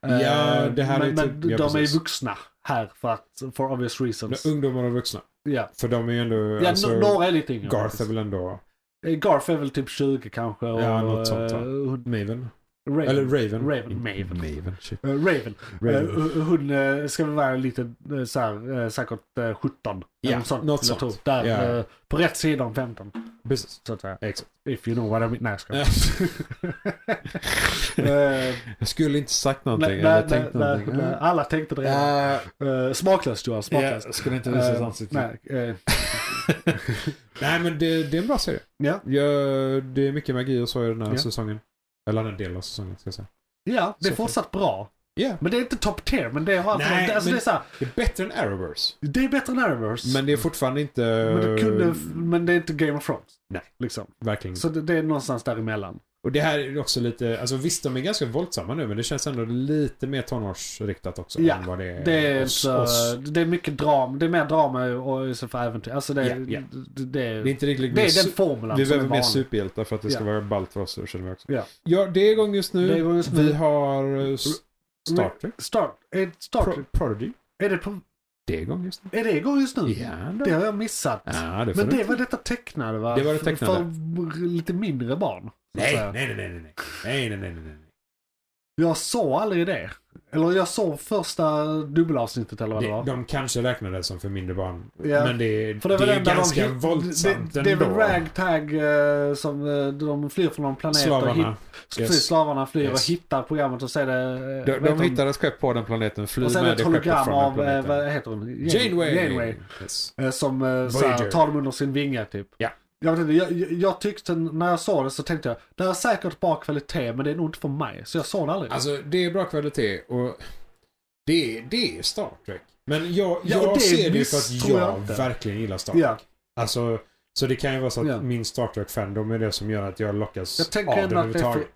Ja, det här men, är men typ- ja, de är precis. vuxna här för att, for obvious reasons. Ungdomar och vuxna. Ja, För de är ju ändå... ja alltså, några är lite yngre. Garth är väl ändå... Garth är väl typ 20 kanske. Och, Ja, något sånt, eh, hon- Maven? Raven. Eller Raven? Raven, Maven. Maven. Eh, Raven. Raven. Eh, hon- eh, ska väl vara lite uh, såhär, uh, säkert uh, 17. Ja, eller något sånt. något sånt. tro. Där, eh, på rätt sida om 15. Precis. Så att säga. Exakt. If you know what I mean. Nej, jag skojar. Jag skulle inte sagt någonting. nej, eller nej, nej, nej, alla tänkte det redan. Uh, smaklöst Johan, smaklöst. jag skulle inte visa ett ansikte. nej, Nej, men det, det är en bra serie. ja. Ja, det är mycket magi och så i den här säsongen. Eller den delen av säsongen, ska jag säga. ja, det är Så fortsatt bra. Ja, Men det är inte top tier, men det har Nej, alltså, men- det, är så här, det är bättre än Arrowverse. det är bättre än Arrowverse. Men det är fortfarande inte... men, det kunde, men det är inte Game of Thrones. Nej. Liksom. Verkligen Så det, det är någonstans däremellan. Och det här är också lite, alltså visst de är ganska våldsamma nu men det känns ändå lite mer tonårsriktat också Ja, än vad det är Det är, hos inte, oss. det är mycket drama, det är mer drama och istället för äventyr. Alltså det, Ja, ja. det, det, Det är inte riktigt det mer är den formulan Vi behöver mer superhjältar för att det ska Ja. vara ballt för oss, så känner vi också. Ja. det är igång just nu. Det är igång just nu. Vi har eh, Star Trek. Star Pro- Trek, Prodigy. är, det på, Det är igång just nu. är det igång just nu? Ja, då. Det har jag missat. ja det Men du det inte- var detta tecknade va? Det var det tecknade. För lite mindre barn. Nej, nej, nej, nej, nej, nej, nej, nej, nej, nej. Jag såg aldrig det. Eller jag såg första dubbelavsnittet eller vad det, Det, var. de kanske räknar det som för mindre barn. Ja. Men det är, För det, det är ganska de, våldsamt det, det är väl ändå. ragtag eh, som eh, de flyr från någon planet och Slavarna. hit, Yes. slavarna flyr Yes. och hittar programmet och så är det... eh, De, de hittar ett skepp på den planeten, flyr Och med det det ett skeppet hologram från den av, eh, planeten. vad heter hon? Janeway! Janeway. Yes. Eh, Som eh, såhär, tar dem under sin vinge typ. Ja. Jag, vet inte, jag, jag, tyckte när jag såg det så tänkte jag, det är säkert bra kvalitet men det är nog inte för mig. Så jag såg det aldrig. Alltså det är bra kvalitet och det är, det är Star Trek. Men jag, Ja, jag det ser det ju för att jag jag verkligen gillar Star Trek. ja. Alltså, så det kan ju vara så att Ja. min Star Trek-fandom är det som gör att jag lockas Jag tänker av det överhuvudtaget.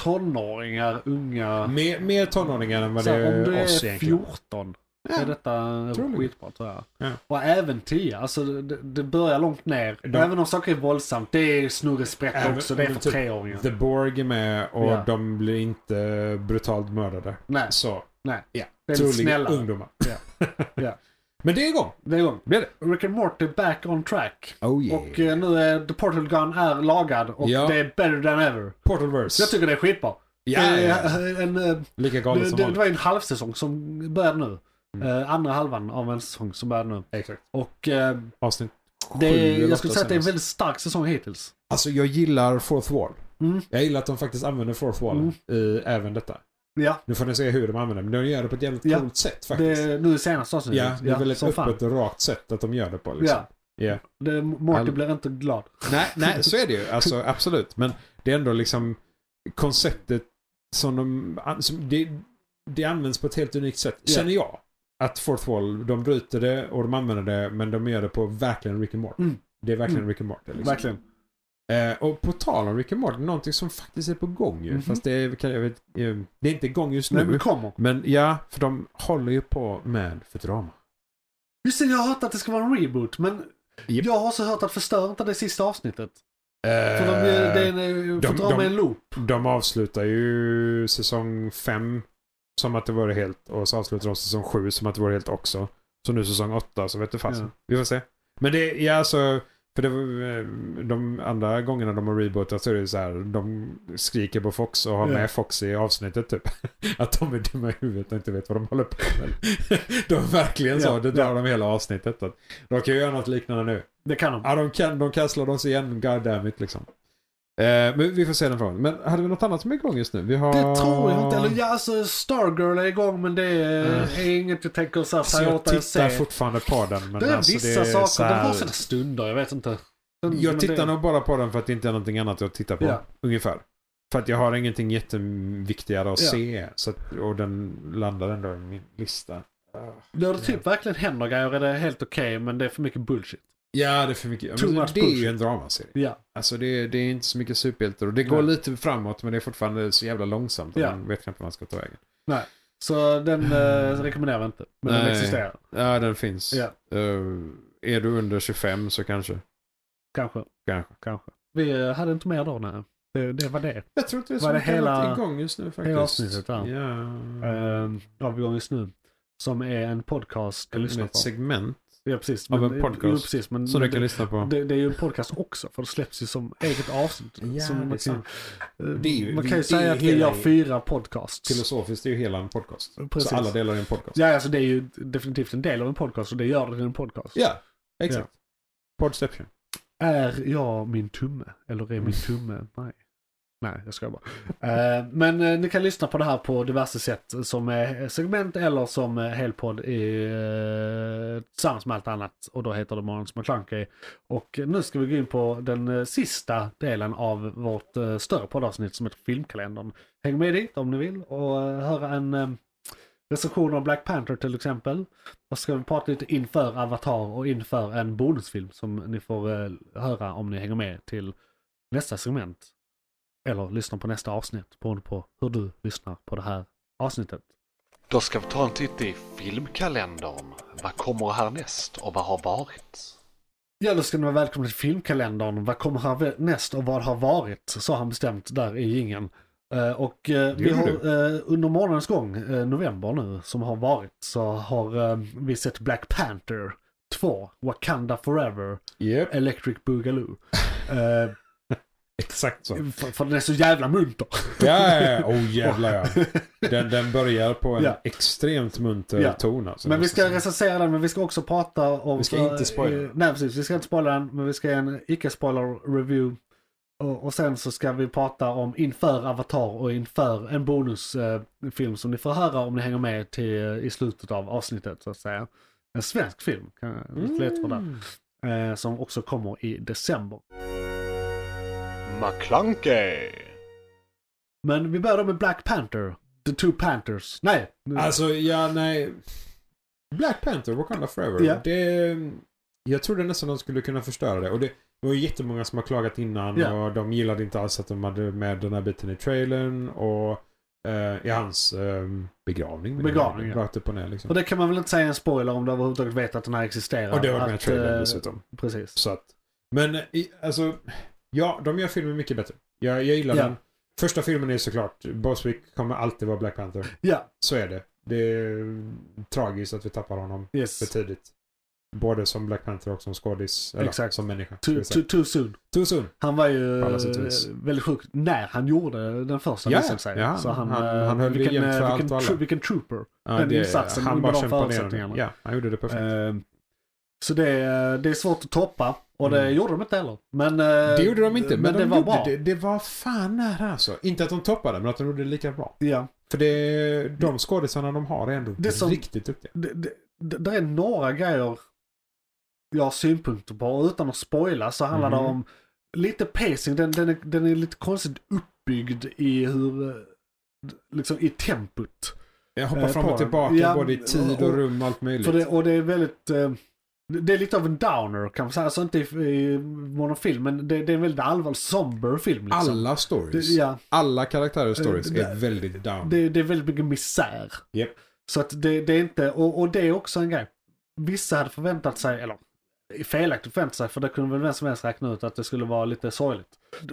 Tonåringar, unga. Mer, mer tonåringar än vad det är om du oss är egentligen. 14 Ja. är detta skitbra tror jag. Ja. Och även 10, alltså det, det börjar långt ner. De- Även om saker är våldsamt, det är snurresprätt Även- också, det är för typ treåringar. The Borg är med och Ja. de blir inte brutalt mördade. Nej, Så, nej. ja. Det är Troligen ungdomar. Ja. Ja. Men det är igång. Det är igång. Blir det? Rick and Morty back on track. Oh yeah. Och eh, nu är The Portal Gun är lagad och Ja. det är better than ever. Portalverse. Jag tycker det är skitbra. ja, det, ja, är ja. en, eh, Lika galet det, som det, det var en halvsäsong som började nu. Mm. Eh, andra halvan av en säsong som började nu. Exakt. Och eh, Avsnitt det, sju eller jag skulle säga att det är en väldigt stark säsong hittills. Alltså jag gillar Fourth Wall. Mm. Jag gillar att de faktiskt använder Fourth Wall Mm. i även detta. Ja, Nu får ni se hur de använder det, men de gör det på ett jävligt Ja. coolt sätt det faktiskt. är nu i senaste avsnittet. ja, det är väldigt som fan. öppet och rakt sätt att de gör det på. Liksom. Ja. Ja. Det, Morty All- blir inte glad. Nej, nej, så är det ju. Alltså absolut. Men det är ändå liksom konceptet som de... Som det, det används på ett helt unikt sätt, Ja. känner jag. Att Fourth Wall, de bryter det och de använder det, men de gör det på verkligen Rick and Morty. Mm. Det är verkligen Mm. Rick and Morty. Liksom. Verkligen. Eh, och på tal om Rick and Morty, någonting som faktiskt är på gång ju. Mhm. Fast det är, kan jag vet, eh, det är inte igång just nu. men kommer. Men ja, för de håller ju på med Futurama. Just det, jag har hört att det ska vara en reboot, men Japp. jag har också hört att förstör inte det sista avsnittet. Eh, För de, det är en, de- de- en loop. de avslutar ju säsong 5 som att det var helt och så avslutar de säsong 7 som att det var helt också. Så nu säsong 8 så vet du fasen. Ja. Vi får se. Men det, ja alltså, för det eh, de andra gångerna de har rebootat så är det så här, de skriker på Fox och har Ja. med Fox i avsnittet typ. Att de är dumma i huvudet och inte vet vad de håller på med. de är verkligen så, Ja, det drar ja. de hela avsnittet. De kan ju göra något liknande nu. Det kan de. Ja, de kan, de kan slå dem igen, god damn it liksom. Eh, men vi får se den frågan. Men hade vi något annat som är igång just nu? Vi har... Det tror jag inte. Eller ja, alltså Stargirl är igång men det är, Äh. är inget jag tänker så här ta jag tittar se. fortfarande på den. Men Det är alltså, vissa det är saker, så den här- har sina stunder, jag vet inte. Den, Jag tittar det, nog bara på den för att det inte är någonting annat att titta på. Ja. Ungefär. För att jag har ingenting jätteviktigare att Ja. se. Så att, och den landar ändå i min lista. När det typ verkligen händer grejer är det helt okej men det är för mycket bullshit. Ja, det är för mycket. Too much det är ju en dramaserie. Ja. Alltså det, det är inte så mycket superhjältar. Och det går Nej. lite framåt men det är fortfarande så jävla långsamt. Och Ja. Man vet knappt vad man ska ta vägen. Så den eh, rekommenderar vi inte. Men den Nej. existerar. Ja, den finns. Ja. Eh, är du under 25 så kanske. Kanske. Kanske. Kanske. Vi eh, hade inte mer då nej. Det, det var det. Jag tror inte så Var det hela- igång just nu faktiskt. hela avsnittet där? Ja. Uh, har vi igång just nu. Som är en podcast lyssnar ett segment Ja precis. av men- en podcast Jo, precis, men, som men du kan det, lyssna på. det, det är ju en podcast också för det släpps ju som eget avsnitt. Ja, som är man, kan, eh, Det är ju- man kan ju det är säga att vi gör fyra podcasts. Filosofiskt är ju hela en podcast. Precis. Så alla delar i en podcast. Ja, alltså det är ju definitivt en del av en podcast och det gör det till en podcast. Ja, exakt. Podception. Är jag min tumme? Eller är min tumme mig? Nej, jag ska bara. Eh, men eh, ni kan lyssna på det här på diverse sätt som eh, segment eller som helpodd i, tillsammans med allt annat. Och då heter det Måns McClunky. Och nu ska vi gå in på den sista delen av vårt större poddavsnitt som heter Filmkalendern. Häng med dit om ni vill och höra en recension av Black Panther till exempel. Och ska vi prata lite inför Avatar och inför en bonusfilm som ni får höra om ni hänger med till nästa segment. Eller lyssnar på nästa avsnitt beroende på hur du lyssnar på det här avsnittet. Då ska vi ta en titt i filmkalendern. Vad kommer härnäst och vad har varit? Ja, då ska ni vara välkomna till filmkalendern. Vad kommer här näst och vad har varit? Så har han bestämt där i jingeln. Eh, och eh, vi har eh, under månadens gång, november nu, som har varit, så har vi sett Black Panther 2, Wakanda Forever, Yep. Electric Boogaloo. Exakt så. för, för den är så jävla munter. Ja, ja, ja. Oh jävlar ja. Den, den börjar på en Ja. extremt munter Ja. ton alltså. Men vi ska recensera den, men vi ska också prata om... Vi ska inte spoila eh, Nej, precis. Vi ska inte spoila den, men vi ska ge en icke-spoiler review. Och, och sen så ska vi prata om inför Avatar och inför en bonusfilm eh, film som ni får höra om ni hänger med till, eh, i slutet av avsnittet så att säga. En svensk film, kan jag lite lätt för det. Eh, som också kommer i december. McClunkey! Men vi börjar med Black Panther. The Two Panthers. Nej! nu- Alltså, ja, nej. Black Panther, Wakanda Forever. Ja. Det, jag trodde nästan de skulle kunna förstöra det. Och det var ju jättemånga som har klagat innan Ja. och de gillade inte alls att de hade med den här biten i trailern och eh, i hans eh, begravning. Begravning, ja. Rakt upp och ner liksom. Och det kan man väl inte säga en spoiler om du överhuvudtaget vet att den här existerar. Och det var med i Att, trailern eh, dessutom. Precis. Så att, men i, alltså, ja, de gör filmen mycket bättre. Jag, jag gillar Ja. den. Första filmen är såklart, Boswick kommer alltid vara Black Panther. Ja, Så är det. Det är tragiskt att vi tappar honom för yes. tidigt. Både som Black Panther och som skådis. Eller Exakt. som människa. ska Too, too, too soon. Too soon. Han var ju eh, väldigt sjuk när han gjorde den första Ja, visade sig. ja, Så han, han- eh, han höll det vilken, jämnt för eh, allt vilken, och alla. tro- vilken trooper. Ja, Den insatsen han under bara de förutsättningarna. det. Ja, han gjorde det perfekt. Eh, så det, det är svårt att toppa. Och det Mm. gjorde de inte heller. Men, eh, det gjorde de inte, men, det de var gjorde bra. Det, det var fan nära alltså. Inte att de toppade, men att de gjorde det lika bra. Ja. För det, de skådisarna de har är ändå Det som- riktigt duktiga. Det, det, det, det är några grejer jag har synpunkter på. Utan att spoila så handlar Mhm. det om lite pacing. Den, den, är, den är lite konstigt uppbyggd i hur, eh, liksom i tempot. Jag hoppar Eh, fram och tillbaka Ja, både i tid och rum och allt möjligt. Det, och det är väldigt, det det är lite av en downer kan man säga. Alltså inte i, i monofilm men det, det är en väldigt allvarlig, somber film liksom. Alla det, stories. ja, Alla karaktärers Eh, stories det- är väldigt down. det, det är väldigt mycket misär. Japp. Så att det, det är inte, och, och det är också en grej. Vissa hade förväntat sig, eller felaktigt förväntat sig, för det kunde väl vem som helst räkna ut att det skulle vara lite sorgligt.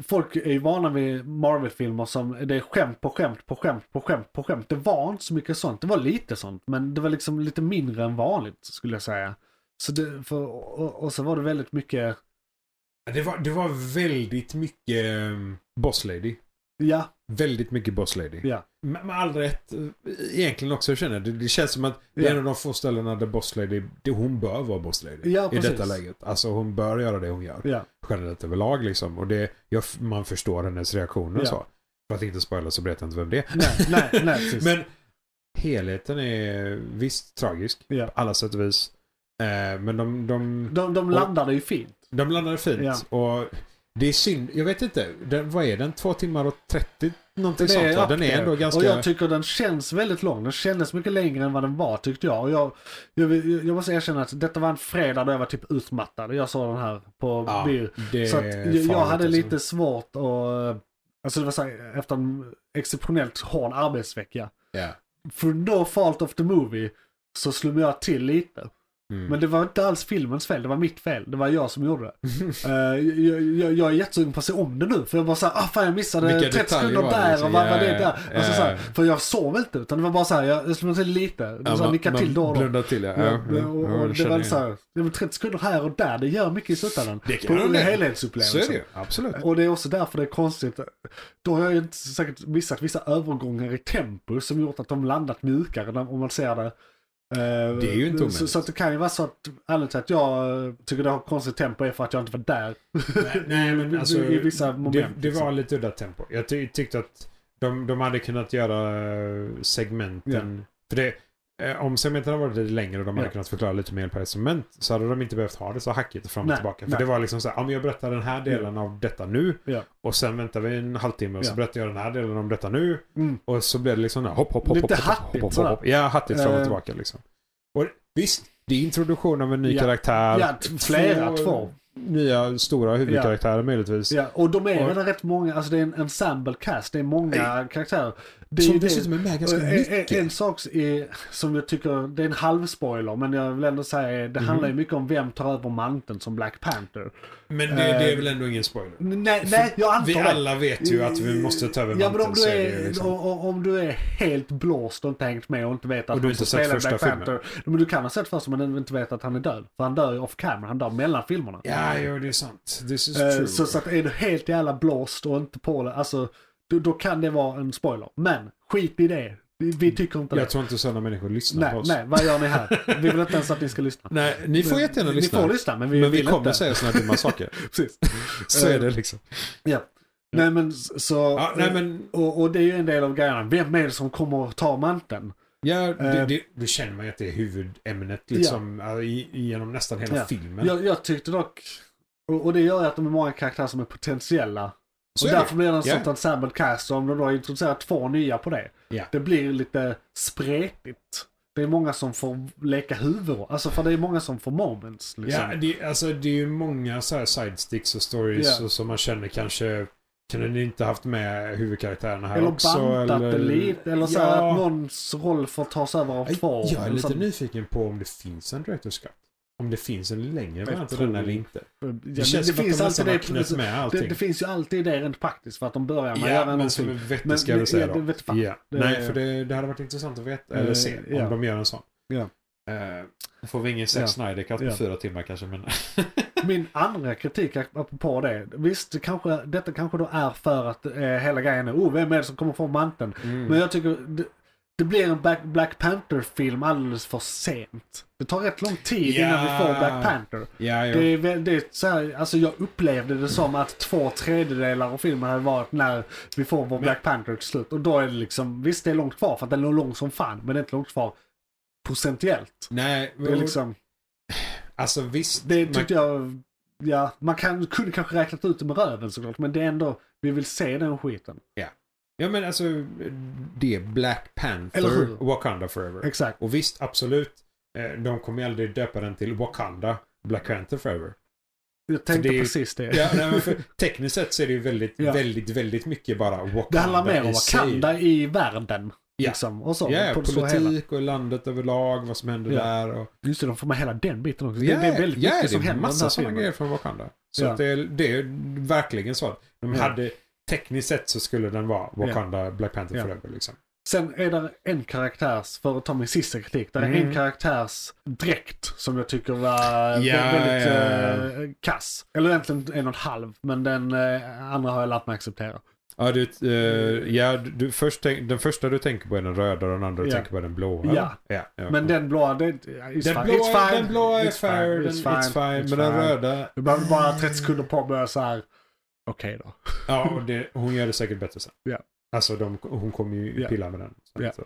Folk är ju vana vid Marvel-filmer som det är skämt på skämt på skämt på skämt på skämt. Det var inte så mycket sånt. Det var lite sånt, men det var liksom lite mindre än vanligt skulle jag säga. Så det, för, och, och så var det väldigt mycket, Det var, det var väldigt mycket um, Boss Lady. Ja, Väldigt mycket Boss Lady. ja. Med, med all rätt. eh, Egentligen också känner jag. Det, det känns som att det är Ja. en av de få ställena där Boss Lady, det, hon bör vara Boss Lady. Ja, I detta läget. Alltså hon bör göra det hon gör. Ja, Generellt överlag liksom. Och det, jag, man förstår hennes reaktioner och Ja. så. För att inte spoila så berättar jag inte vem det är. nej, nej, nej. Men helheten är visst tragisk. ja. På alla sätt och vis. Eh, men de, de, De, de landade ju fint. de landade fint. Ja. Och det är synd. Jag vet inte. Den, vad är den? Två timmar och 30? Någonting sånt up Den är ändå ganska... Och jag tycker den känns väldigt lång. Den kändes mycket längre än vad den var tyckte jag. Och jag, jag, jag måste erkänna att detta var en fredag då jag var typ utmattad. Jag såg den här på ja, bio. Så att jag, jag hade alltså. lite svårt att... Alltså det var så här, efter en exceptionellt hård arbetsvecka. Ja. For no fault of the movie så slog jag till lite. Mm. Men det var inte alls filmens fel, det var mitt fel. Det var jag som gjorde det. Eh, jag, jag, jag är jättesugen på att se om det nu. För jag bara såhär, ah fan jag missade Vilka 30 detaljer sekunder där liksom? och vad var det där? Alltså, ja. så här, för jag sov inte utan det var bara såhär, jag, jag slog till lite. Ja, man- nickade till då och då. Till ja. Ja, ja, ja, och, och jag det var igen. så här, det var 30 sekunder här och där, det gör mycket i slutändan. Det kan På det. Så helhetsupplevelsen. är det. Absolut. Och det är också därför det är konstigt. Då har jag ju inte säkert missat vissa övergångar i tempo som gjort att de landat mjukare om man ser det. Eh, Det är ju inte så, omöjligt. så att det kan ju vara så att, ärligt sagt, jag eh, tycker det har konstigt tempo är för att jag inte var där. Nej, men alltså, I vissa moment. det, det liksom. var lite udda tempo. Jag ty tyckte att de, de hade kunnat göra eh, segmenten. För det, om segmenten hade varit lite längre och de hade Ja. kunnat förklara lite mer per segment så hade de inte behövt ha det så hackigt fram och Nej, tillbaka. För nej. det var liksom så här, ja men jag berättar den här delen av detta nu Ja. och sen väntar vi en halvtimme och så Ja. berättar jag den här delen om detta nu Mm. och så blev det liksom där, hopp, hopp, hopp, Lite hopp, hattigt hopp, hopp, sådär. hopp, hopp. Ja, hattigt fram och Eh. tillbaka liksom. Och visst, det är introduktion av en ny Ja. karaktär. Ja, flera, två. Nya stora huvudkaraktärer möjligtvis. Ja, och de är Och- redan rätt många, alltså det är en ensemble cast, det är många karaktärer. Det är Som dessutom är med ganska en, mycket. en, en sak är, som jag tycker, det är en halvspoiler, men jag vill ändå säga, det Mhm. handlar ju mycket om vem tar över manteln som Black Panther. Men det, det är Eh, väl ändå ingen spoiler? Nej, nej jag antar Vi det. alla vet ju att vi måste ta över Ja men om manteln. du, är är, liksom. om, du är helt blåst och inte hängt med och inte vet att Och du inte sett första Black filmen. Panther. Men du kan ha sett första men inte vet att han är död. För han dör ju off camera, han dör mellan filmerna. Ja, jo, det är sant. This is Eh, true. Så, så att är du helt jävla blåst och inte på det, alltså då, då kan det vara en spoiler. Men skit i det. Vi, vi tycker inte Jag det. tror inte sådana människor lyssnar på Nej, oss. nej, vad gör ni här? Vi vill inte ens att ni ska lyssna. Nej, ni får jättegärna Ni lyssna. får lyssna, men vi men vi vill kommer inte. säga sådana dumma saker. Precis. Så Eh, är det liksom. Ja. Nej men så... Ja, nej, men, och, och det är ju en del av grejerna. Vem är det som kommer att ta manteln? ja, det, Eh, det, då känner man ju att det är huvudämnet liksom, ja. genom nästan hela Ja. filmen. Jag, jag tyckte dock... Och, och det gör ju att de är många karaktärer som är potentiella. Så och därför blir det en Ja. sorts ensemble cast. Och om de då introducerar två nya på det. Ja. Det blir lite spretigt. Det är många som får leka huvudroll. Alltså för det är många som får moments. Liksom. Ja, det, alltså, det är ju många så här sidesticks och stories Ja. och som man känner kanske kunde ni inte haft med huvudkaraktärerna här eller också? bantat det lite. Eller så Ja. att någons roll får tas över av två. Jag är Eller lite nyfiken på om det finns en Director's Cut. Om det finns en längre av tror- den eller inte. Ja, Det känns som att de har knäppt med allting. det, det finns ju alltid det rent praktiskt för att de börjar med att Ja, göra men någonting. som är vettigt Men ska jag väl det- säga ja, då. det fan. Ja. Det- Nej, för det, det hade varit intressant att veta, eller Eh, se, om ja. de gör en sån. Ja. Då får vi ingen Zack Ja. Snyder Cut på Ja. fyra timmar kanske, men... Min andra kritik apropå det. Visst, det kanske, detta kanske då är för att eh, hela grejen är oh, vem är det som kommer få manteln? Mm. Men jag tycker det, det blir en Black, Panther-film alldeles för sent. Det tar rätt lång tid Ja. innan vi får Black Panther. jo. Det är väldigt så här, alltså jag upplevde det som att två tredjedelar av filmen hade varit när vi får vår Black Panther till slut. Och då är det liksom, visst det är långt kvar för att den är lång som fan, men det är inte långt kvar procentuellt. Nej, Det är liksom, alltså visst. det man- tyckte jag, ja, man kan, kunde kanske räknat ut det med röven såklart, men det är ändå, vi vill se den skiten. Ja men alltså, det är Black Panther? Wakanda Forever. Exakt. Och visst, absolut. eh, De kommer ju aldrig döpa den till Wakanda, Black Panther Forever. Jag tänkte det är- precis det. Ja, nej, men för, tekniskt sett så är det ju väldigt, Ja. väldigt, väldigt mycket bara Wakanda det handlar mer om. Wakanda i världen. Ja. Liksom, och så. Ja, ja, det politik och landet överlag, vad som händer Ja. där. Och, Just det, de får med hela den biten också. ja, det, det är väldigt ja, mycket det som är händer i den massa här sådana grejer från Wakanda. Så Ja. det, är, det är verkligen så de Ja. hade, tekniskt sett så skulle den vara Wakanda, Black Panther Ja. Forever liksom. Sen är det en karaktärs, för att ta min sista kritik, det är Mm. en karaktärs dräkt som jag tycker var vä- väldigt ja. eh, kass. Eller egentligen en och en halv, men den eh, andra har jag lärt mig acceptera. Ja, du, eh, ja du, först tänk, den första du tänker på är den röda och den andra du tänker på är den blåa. Ja. ja. Men den blåa, det, den blåa, it's fine. den blåa är It's fair, It's fine. it's fine. Men den röda, Du behöver bara 30 sekunder på att börja så här. Okej då. ja, och det, hon gör det säkert bättre sen. Ja. Alltså de, hon kommer ju pilla med den. Så, Ja. så.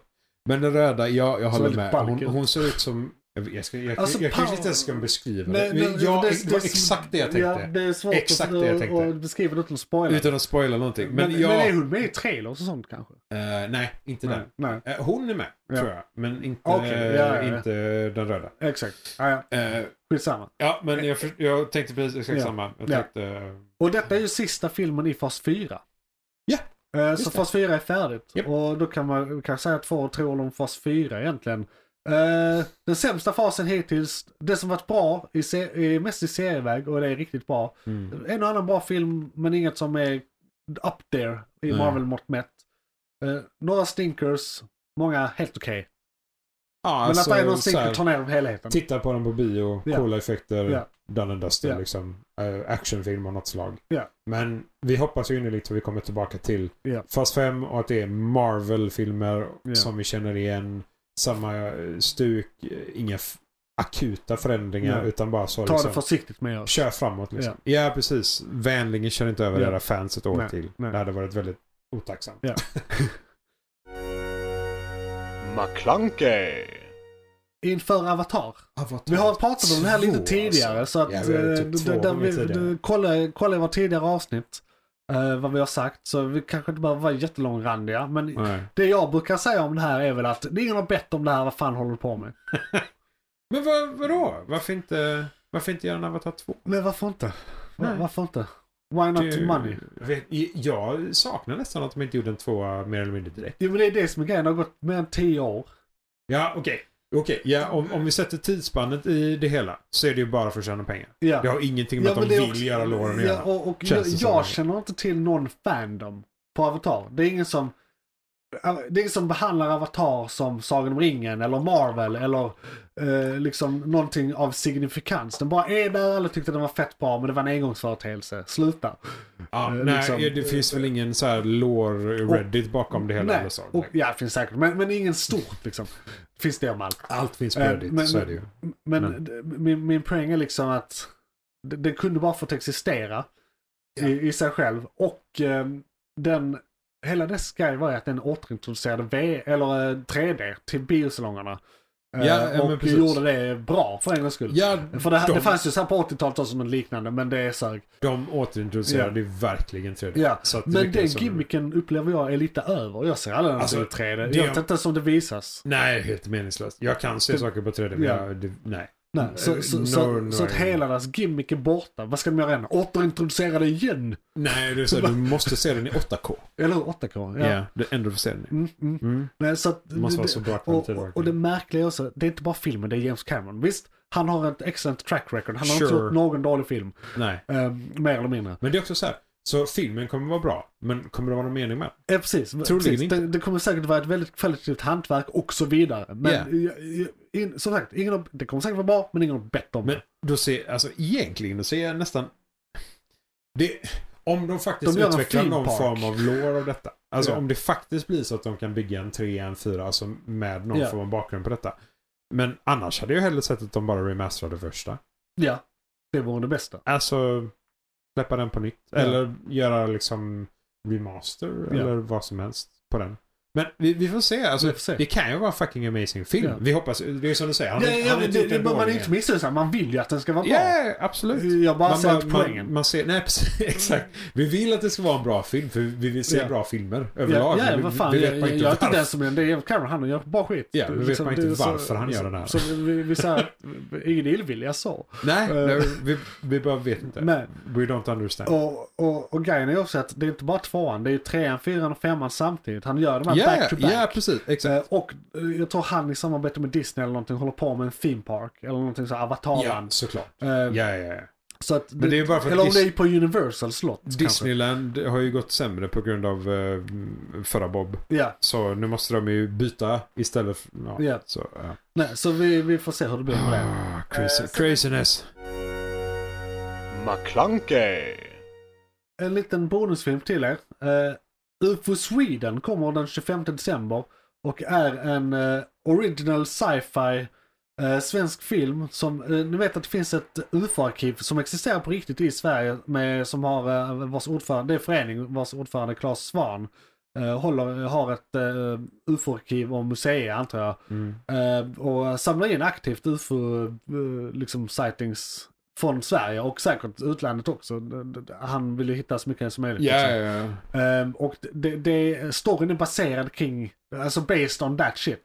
Men den röda, ja, jag håller med. Hon, hon ser ut som... Jag, jag, ska, jag, Alltså, jag, kanske power- inte ens ska beskriva Nej, det. Men ja, det- det, var det- exakt det jag tänkte. Ja, det är svårt Exakt att, det jag tänkte. att beskriva det utan att spoila. Utan att spoila någonting. Men, men, jag... men är hon med i trailers och sånt kanske? Eh, nej, inte Nej, den. nej. Eh, hon är med, Ja. tror jag. Men inte, Okej, ja, ja, ja. inte den röda. Exakt. Ja, ja. Eh, Skitsamma. ja, men jag, jag tänkte precis exakt Ja. samma. Jag Ja. tänkte... Och detta är ju sista filmen i fas 4. Ja, just Så fast 4 är färdigt. Japp. Och då kan man kan säga två och tre ord om fas 4 egentligen. Eh, den sämsta fasen hittills, det som varit bra, i är mest i serieväg och det är riktigt bra. Mm. En och annan bra film men inget som är up there i. Marvel-mått mätt. Eh, några stinkers, många helt okej. Ja, Men att det är någon stinker tar ner helheten. Titta på den på bio, Ja. coola effekter, Ja. done and dusted Ja. liksom. Uh, actionfilm av något slag. Ja. Men vi hoppas ju innerligt att vi kommer tillbaka till Ja. fas 5 och att det är Marvel-filmer Ja. som vi känner igen. Samma eh, stuk, eh, inga akuta förändringar Ja. utan bara så Ta liksom. det försiktigt med oss. Kör framåt liksom. Ja, precis. Vänligen kör inte över era fans ett år Nej, till. nej. Det hade varit väldigt otacksamt. McClunkey. Inför Avatar. Avatar Vi har pratat om det här lite tidigare alltså. så att Ja, vi eh, typ två d- där gånger vi, tidigare. d- kolla, kolla i våra tidigare avsnitt eh, vad vi har sagt. Så vi kanske inte behöver vara jättelångrandiga. Men Nej. det jag brukar säga om det här är väl att det är ingen har bett om det här, vad fan håller du på med? Men vad, vadå? Varför inte, varför inte göra en Avatar 2? Men varför inte? Va- Nej. Varför inte? Why not Det- money? Vet, jag saknar nästan att de inte gjorde en tvåa mer eller mindre direkt. Jo men det är det som är grejen, det har gått mer än tio år. Ja, okej. Okej, ja, om, om vi sätter tidsspannet i det hela så är det ju bara för att tjäna pengar. Ja. Det har ingenting med Ja, att de vill också- göra låren att ja, göra. och, och jag, jag känner inte till någon fandom på Avatar. Det är ingen som det är som behandlar Avatar som Sagan om ringen eller Marvel eller eh, liksom någonting av signifikans. Den bara är där, alla tyckte den var fett bra men det var en engångsföreteelse. Sluta. Ja, eh, nej, liksom- det finns väl ingen så här lore reddit bakom det hela Nej, eller så. och, ja det finns säkert. Men, men ingen stort liksom. Finns det om allt. Allt finns på Eh, reddit, men- så är det ju. Men, Men- Min, min poäng är liksom att det kunde bara fått existera Ja. i, i sig själv. Och eh, den, hela dess grej var ju att den återintroducerade v, eller eh, 3D till biosalongerna. Eh, Ja, ja, men och precis. gjorde det bra för en gångs skull. Ja, För det, de, det fanns ju så här på 80-talet också som en liknande, men det sög. de återintroducerade ju verkligen 3D. Ja, Men den som- gimmicken upplever jag är lite över. Jag ser aldrig Alltså, den i 3D. det- Jag vet inte ens om det visas. Nej, helt meningslöst. Jag kan se Det- saker på 3D, men Ja. jag, det, nej. Nej, så, Eh, så, no, så, no, så att no. hela deras gimmick är borta. Vad ska de göra än? Återintroducera det igen? Nej, det är så, du måste se den i 8K. Eller hur? 8K? Ja, Ja. det är ändå för se den i. Mm, mm. Mm. Nej, så att, Det måste vara så bra och, och, och det märkliga är också, det är inte bara filmen, det är James Cameron. Visst, han har ett excellent track record. Han har inte Sure. gjort någon dålig film. Nej. Eh, mer eller mindre. Men det är också så här. Så filmen kommer vara bra, men kommer det vara någon mening med? Eh, precis. Troligen precis. inte. Det, det kommer säkert vara ett väldigt kvalitativt hantverk och så vidare. Men Ja. jag- in, som sagt, ingen har, det kommer säkert vara bra, men ingen har bett om Men det. då ser, alltså egentligen då ser jag nästan... Det, om de faktiskt De utvecklar någon park. form av lore av detta. Alltså Ja. om det faktiskt blir så att de kan bygga en 3, en 4, alltså med någon Ja. form av bakgrund på detta. Men annars hade jag hellre sett att de bara remasterade första. Ja, det vore det bästa. Alltså släppa den på nytt. Eller göra liksom remaster eller vad som helst på den. Men vi, vi får se. Alltså, Vi får se. Det kan ju vara en fucking amazing film. Ja. Vi hoppas. Det är som du säger. Han, Ja, han ja, inte det, det, man är inte misstänksam, man vill ju att den ska vara bra. Ja, absolut. Jag bara Man, ser man, poängen. man, man ser, nej precis, exakt. Vi vill att det ska vara en bra film för vi vill se Ja. bra filmer Ja, överlag. ja, Men vad vi, fan. vi vet jag, inte jag är inte varför. den som är det är Cameron, han gör bara skit. Ja, vi vet Liksom, bara inte är så- varför han gör den här. Så vi, vi, vi säger ingen illvilja så. Nej, Eh. nej vi, vi bara vet inte. Men, We don't understand. och, och, och grejen är också att det är inte bara tvåan, det är trean, fyran och femman samtidigt. Han gör de här Ja, back to back. ja, precis. Exakt. Eh, Och eh, jag tror han i samarbete med Disney eller någonting håller på med en theme park. Eller någonting så här Ja, såklart. Eh, Ja, ja, ja. Så att Men det är bara för att eller om det är på Universal slott. kanske. Disneyland har ju gått sämre på grund av uh, förra Bob. Ja, Så nu måste de ju byta istället. För, ja, Ja. Så, ja. nej, så vi, vi får se hur det blir med det. Ah, crazy, så- craziness. McClunkey. En liten bonusfilm till er. Eh, UFO Sweden kommer den 25 december och är en eh, original sci-fi eh, svensk film som, eh, ni vet att det finns ett UFO-arkiv som existerar på riktigt i Sverige med, som har, eh, vars ordförande, det är förening vars ordförande Claes Svan eh, håller, har ett eh, UFO-arkiv och museer antar jag. Mm. Eh, och samlar in aktivt UFO liksom sightings från Sverige och säkert utlandet också. Han vill ju hitta så mycket som möjligt. Ja, liksom. ja. Eh, och det, det, storyn är baserad kring, alltså based on that shit.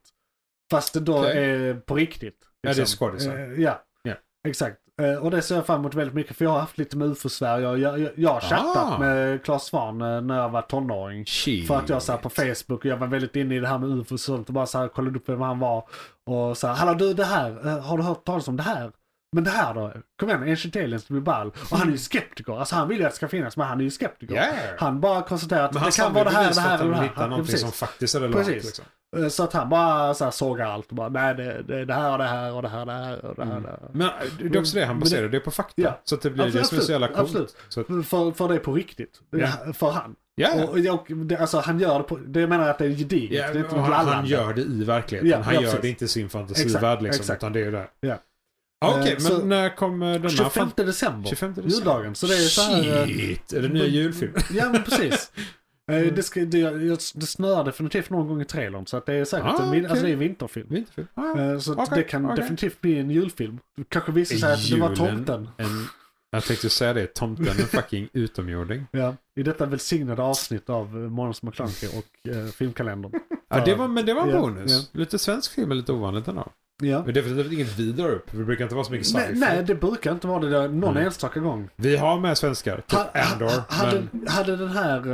Fast det då Okej. är på riktigt. Ja, det är liksom. skådisar. Eh, ja, Ja. exakt. Eh, och det ser jag fram emot väldigt mycket för jag har haft lite med UFO-Sverige jag, jag, jag har chattat Ah. med Claes Svahn eh, när jag var tonåring. Shit. För att jag satt på Facebook och jag var väldigt inne i det här med UFO och sånt och bara så här kollade upp vem han var. Och så här, hallå du det här, eh, har du hört talas om det här? Men det här då? Kom igen, Ancient Aliens, blir ball. Och han är ju skeptiker, alltså han vill ju att det ska finnas men han är ju skeptiker. Ja. Han bara konstaterar att han det kan vara det här, det här eller det här. Ja, någonting som faktiskt är relevant. Precis. Liksom. Eh, Så att han bara så här sågar allt och bara nej det, det, det här och det här och det här och det här och det här. det här. Men äh, det är också det han Men baserar det- det på fakta. Ja. Så att det blir det som är Absolut, så jävla coolt. absolut. Så att, För, för det är på riktigt. Ja. För han. ja. Och, och, det, alltså han gör det på, det menar jag att det är gediget. Ja, det är inte han, han gör det i verkligheten. Ja, han ja, gör precis. det inte i sin fantasivärld liksom. exakt. Utan det är det. Ja. Ja, Okej, Eh, så- men när kommer denna? 25 december. 25 december. Juldagen. Så det är så här... eh, Shit! Är det nya julfilm? Ja men precis. Eh, Mm. Det, ska, det, det snöar definitivt någon gång i trailern så att det är säkert Ah, en, vin- alltså det är en vinterfilm. Vinterfilm? Ah, Eh, Så Okej, det kan okej. definitivt bli en julfilm. Det kanske visar sig att det var tomten. en, jag tänkte säga det, tomten en fucking utomjording. Ja, I detta välsignade avsnitt av eh, Månadens McKlunky och eh, filmkalendern. Ja, det var, men det var en Ja, bonus. Lite svensk film är lite ovanligt ändå. Ja. Men definitivt inget vi drar upp. Det brukar inte vara så mycket Nej, sci-fi. nej, det brukar inte vara det där någon Mm. enstaka gång. Vi har med svenskar, typ Ha- Andor. ha- hade, men... hade den här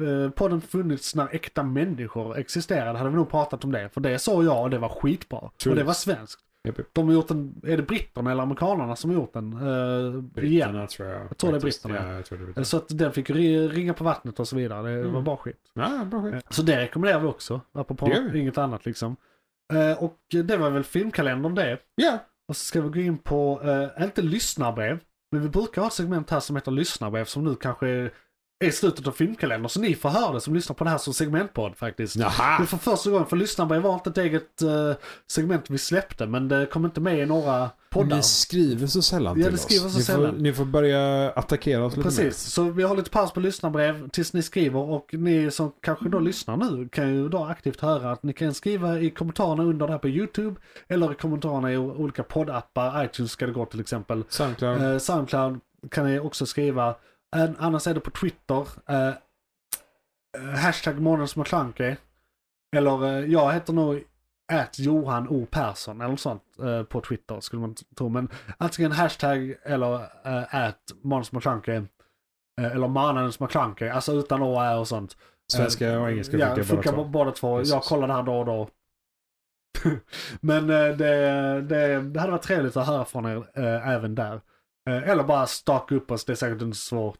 uh, podden funnits när äkta människor existerade hade vi nog pratat om det. För det såg jag och det var skitbra. True. Och det var svenskt. Japp. De har gjort den, är det britterna eller amerikanerna som har gjort den? Uh, igen. Britterna tror jag. Jag tror det är britterna, Ja, jag tror det är britterna. Så att den fick ri- ringa på vattnet och så vidare. Det var Mm. bra skit. Ja, bra skit. Så det rekommenderar vi också. Apropå Det inget annat liksom. Eh, och det var väl filmkalendern det. Ja. Och så ska vi gå in på, eh, inte lyssnarbrev, men vi brukar ha ett segment här som heter lyssnarbrev som nu kanske är, är slutet av filmkalendern. Så ni får höra det som lyssnar på det här som segmentpodd faktiskt. Jaha. Det är för första gången, för lyssnarbrev var inte ett eget eh, segment vi släppte, men det kom inte med i några poddar. Ni skriver så sällan Ja, till det skriver oss. så ni, sällan. Får, ni får börja attackera oss lite Precis, så vi har lite paus på lyssnarbrev tills ni skriver och ni som kanske då lyssnar nu kan ju då aktivt höra att ni kan skriva i kommentarerna under det här på YouTube eller i kommentarerna i olika poddappar, iTunes ska det gå till exempel. mer. Soundcloud. Eh, Soundcloud kan ni också skriva. Annars är det på Twitter. Eh, eh, hashtag månadens. Eller eh, jag heter nog at Johan O Persson eller något sånt eh, på Twitter skulle man tro. Men antingen hashtag eller at månadens eller månadens McKlunky. Alltså utan å, ä och sånt. Svenska och engelska Ja, funkar funkar båda två. båda två. Jag kollar det här då och då. Men det, det, det hade varit trevligt att höra från er även där. Eh, eller bara staka upp oss, det är säkert inte svårt.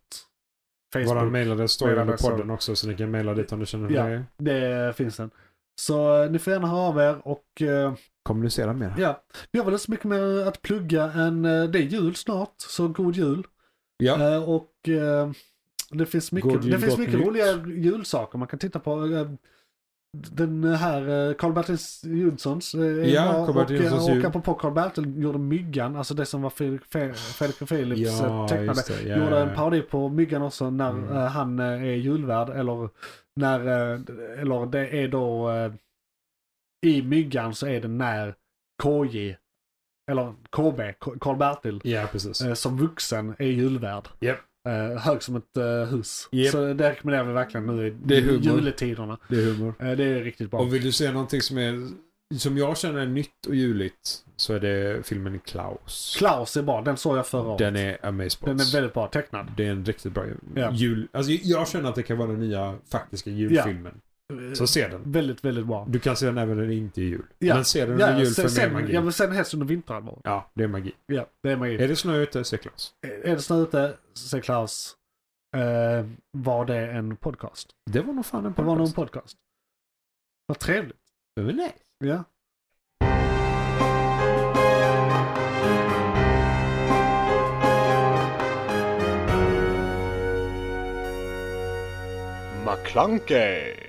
Våran Facebook, mailadress står ju under podden också så ni kan maila dit om ni känner Ja. det. det finns den. Så eh, ni får gärna höra av er och eh, Kommunicera mer. ja, vi har väl inte så mycket mer att plugga än eh, det är jul snart, så god jul. Ja. Eh, och eh, det finns mycket, jul, det finns mycket nytt. roliga julsaker man kan titta på. Eh, Den här eh, Karl-Bertil Jonssons. eh, är Ja, bra. Karl-Bertil och, Jonssons eh, och jul. apropå Karl-Bertil gjorde Myggan, alltså det som var Fredrik, Fredrik och Philips eh, Ja, tecknade. det. Ja. Gjorde en parodi på Myggan också när Mm. eh, han eh, är julvärd eller när, eh, eller det är då eh, i Myggan så är det när KJ, eller KB, Karl-Bertil, Ja, eh, som vuxen är julvärd. Japp. Eh, hög som ett eh, hus. Japp. Så det rekommenderar vi verkligen nu i Det är humor. juletiderna. Det är humor. Eh, det är riktigt bra. Och vill du se någonting som är som jag känner är nytt och juligt så är det filmen Klaus. Klaus är bra, den såg jag förra året. Den är amazeballs. Den är väldigt bra tecknad. Det är en riktigt bra jul... Alltså jag känner att det kan vara den nya faktiska julfilmen. Så se den. Väldigt, väldigt bra. Du kan se den även när det inte är jul. Ja. Men se den under jul för sen, mer magi. Ja, men sen helst under vinterhalvåret. Ja, det är magi. Ja, det är magi. Är det snö ute, se Klaus. Är det snö ute, så Klaus. Eh, var det en podcast? Det var nog fan en Det var nog en podcast. podcast. Vad trevligt. Det var nice. Ja. McClunkey!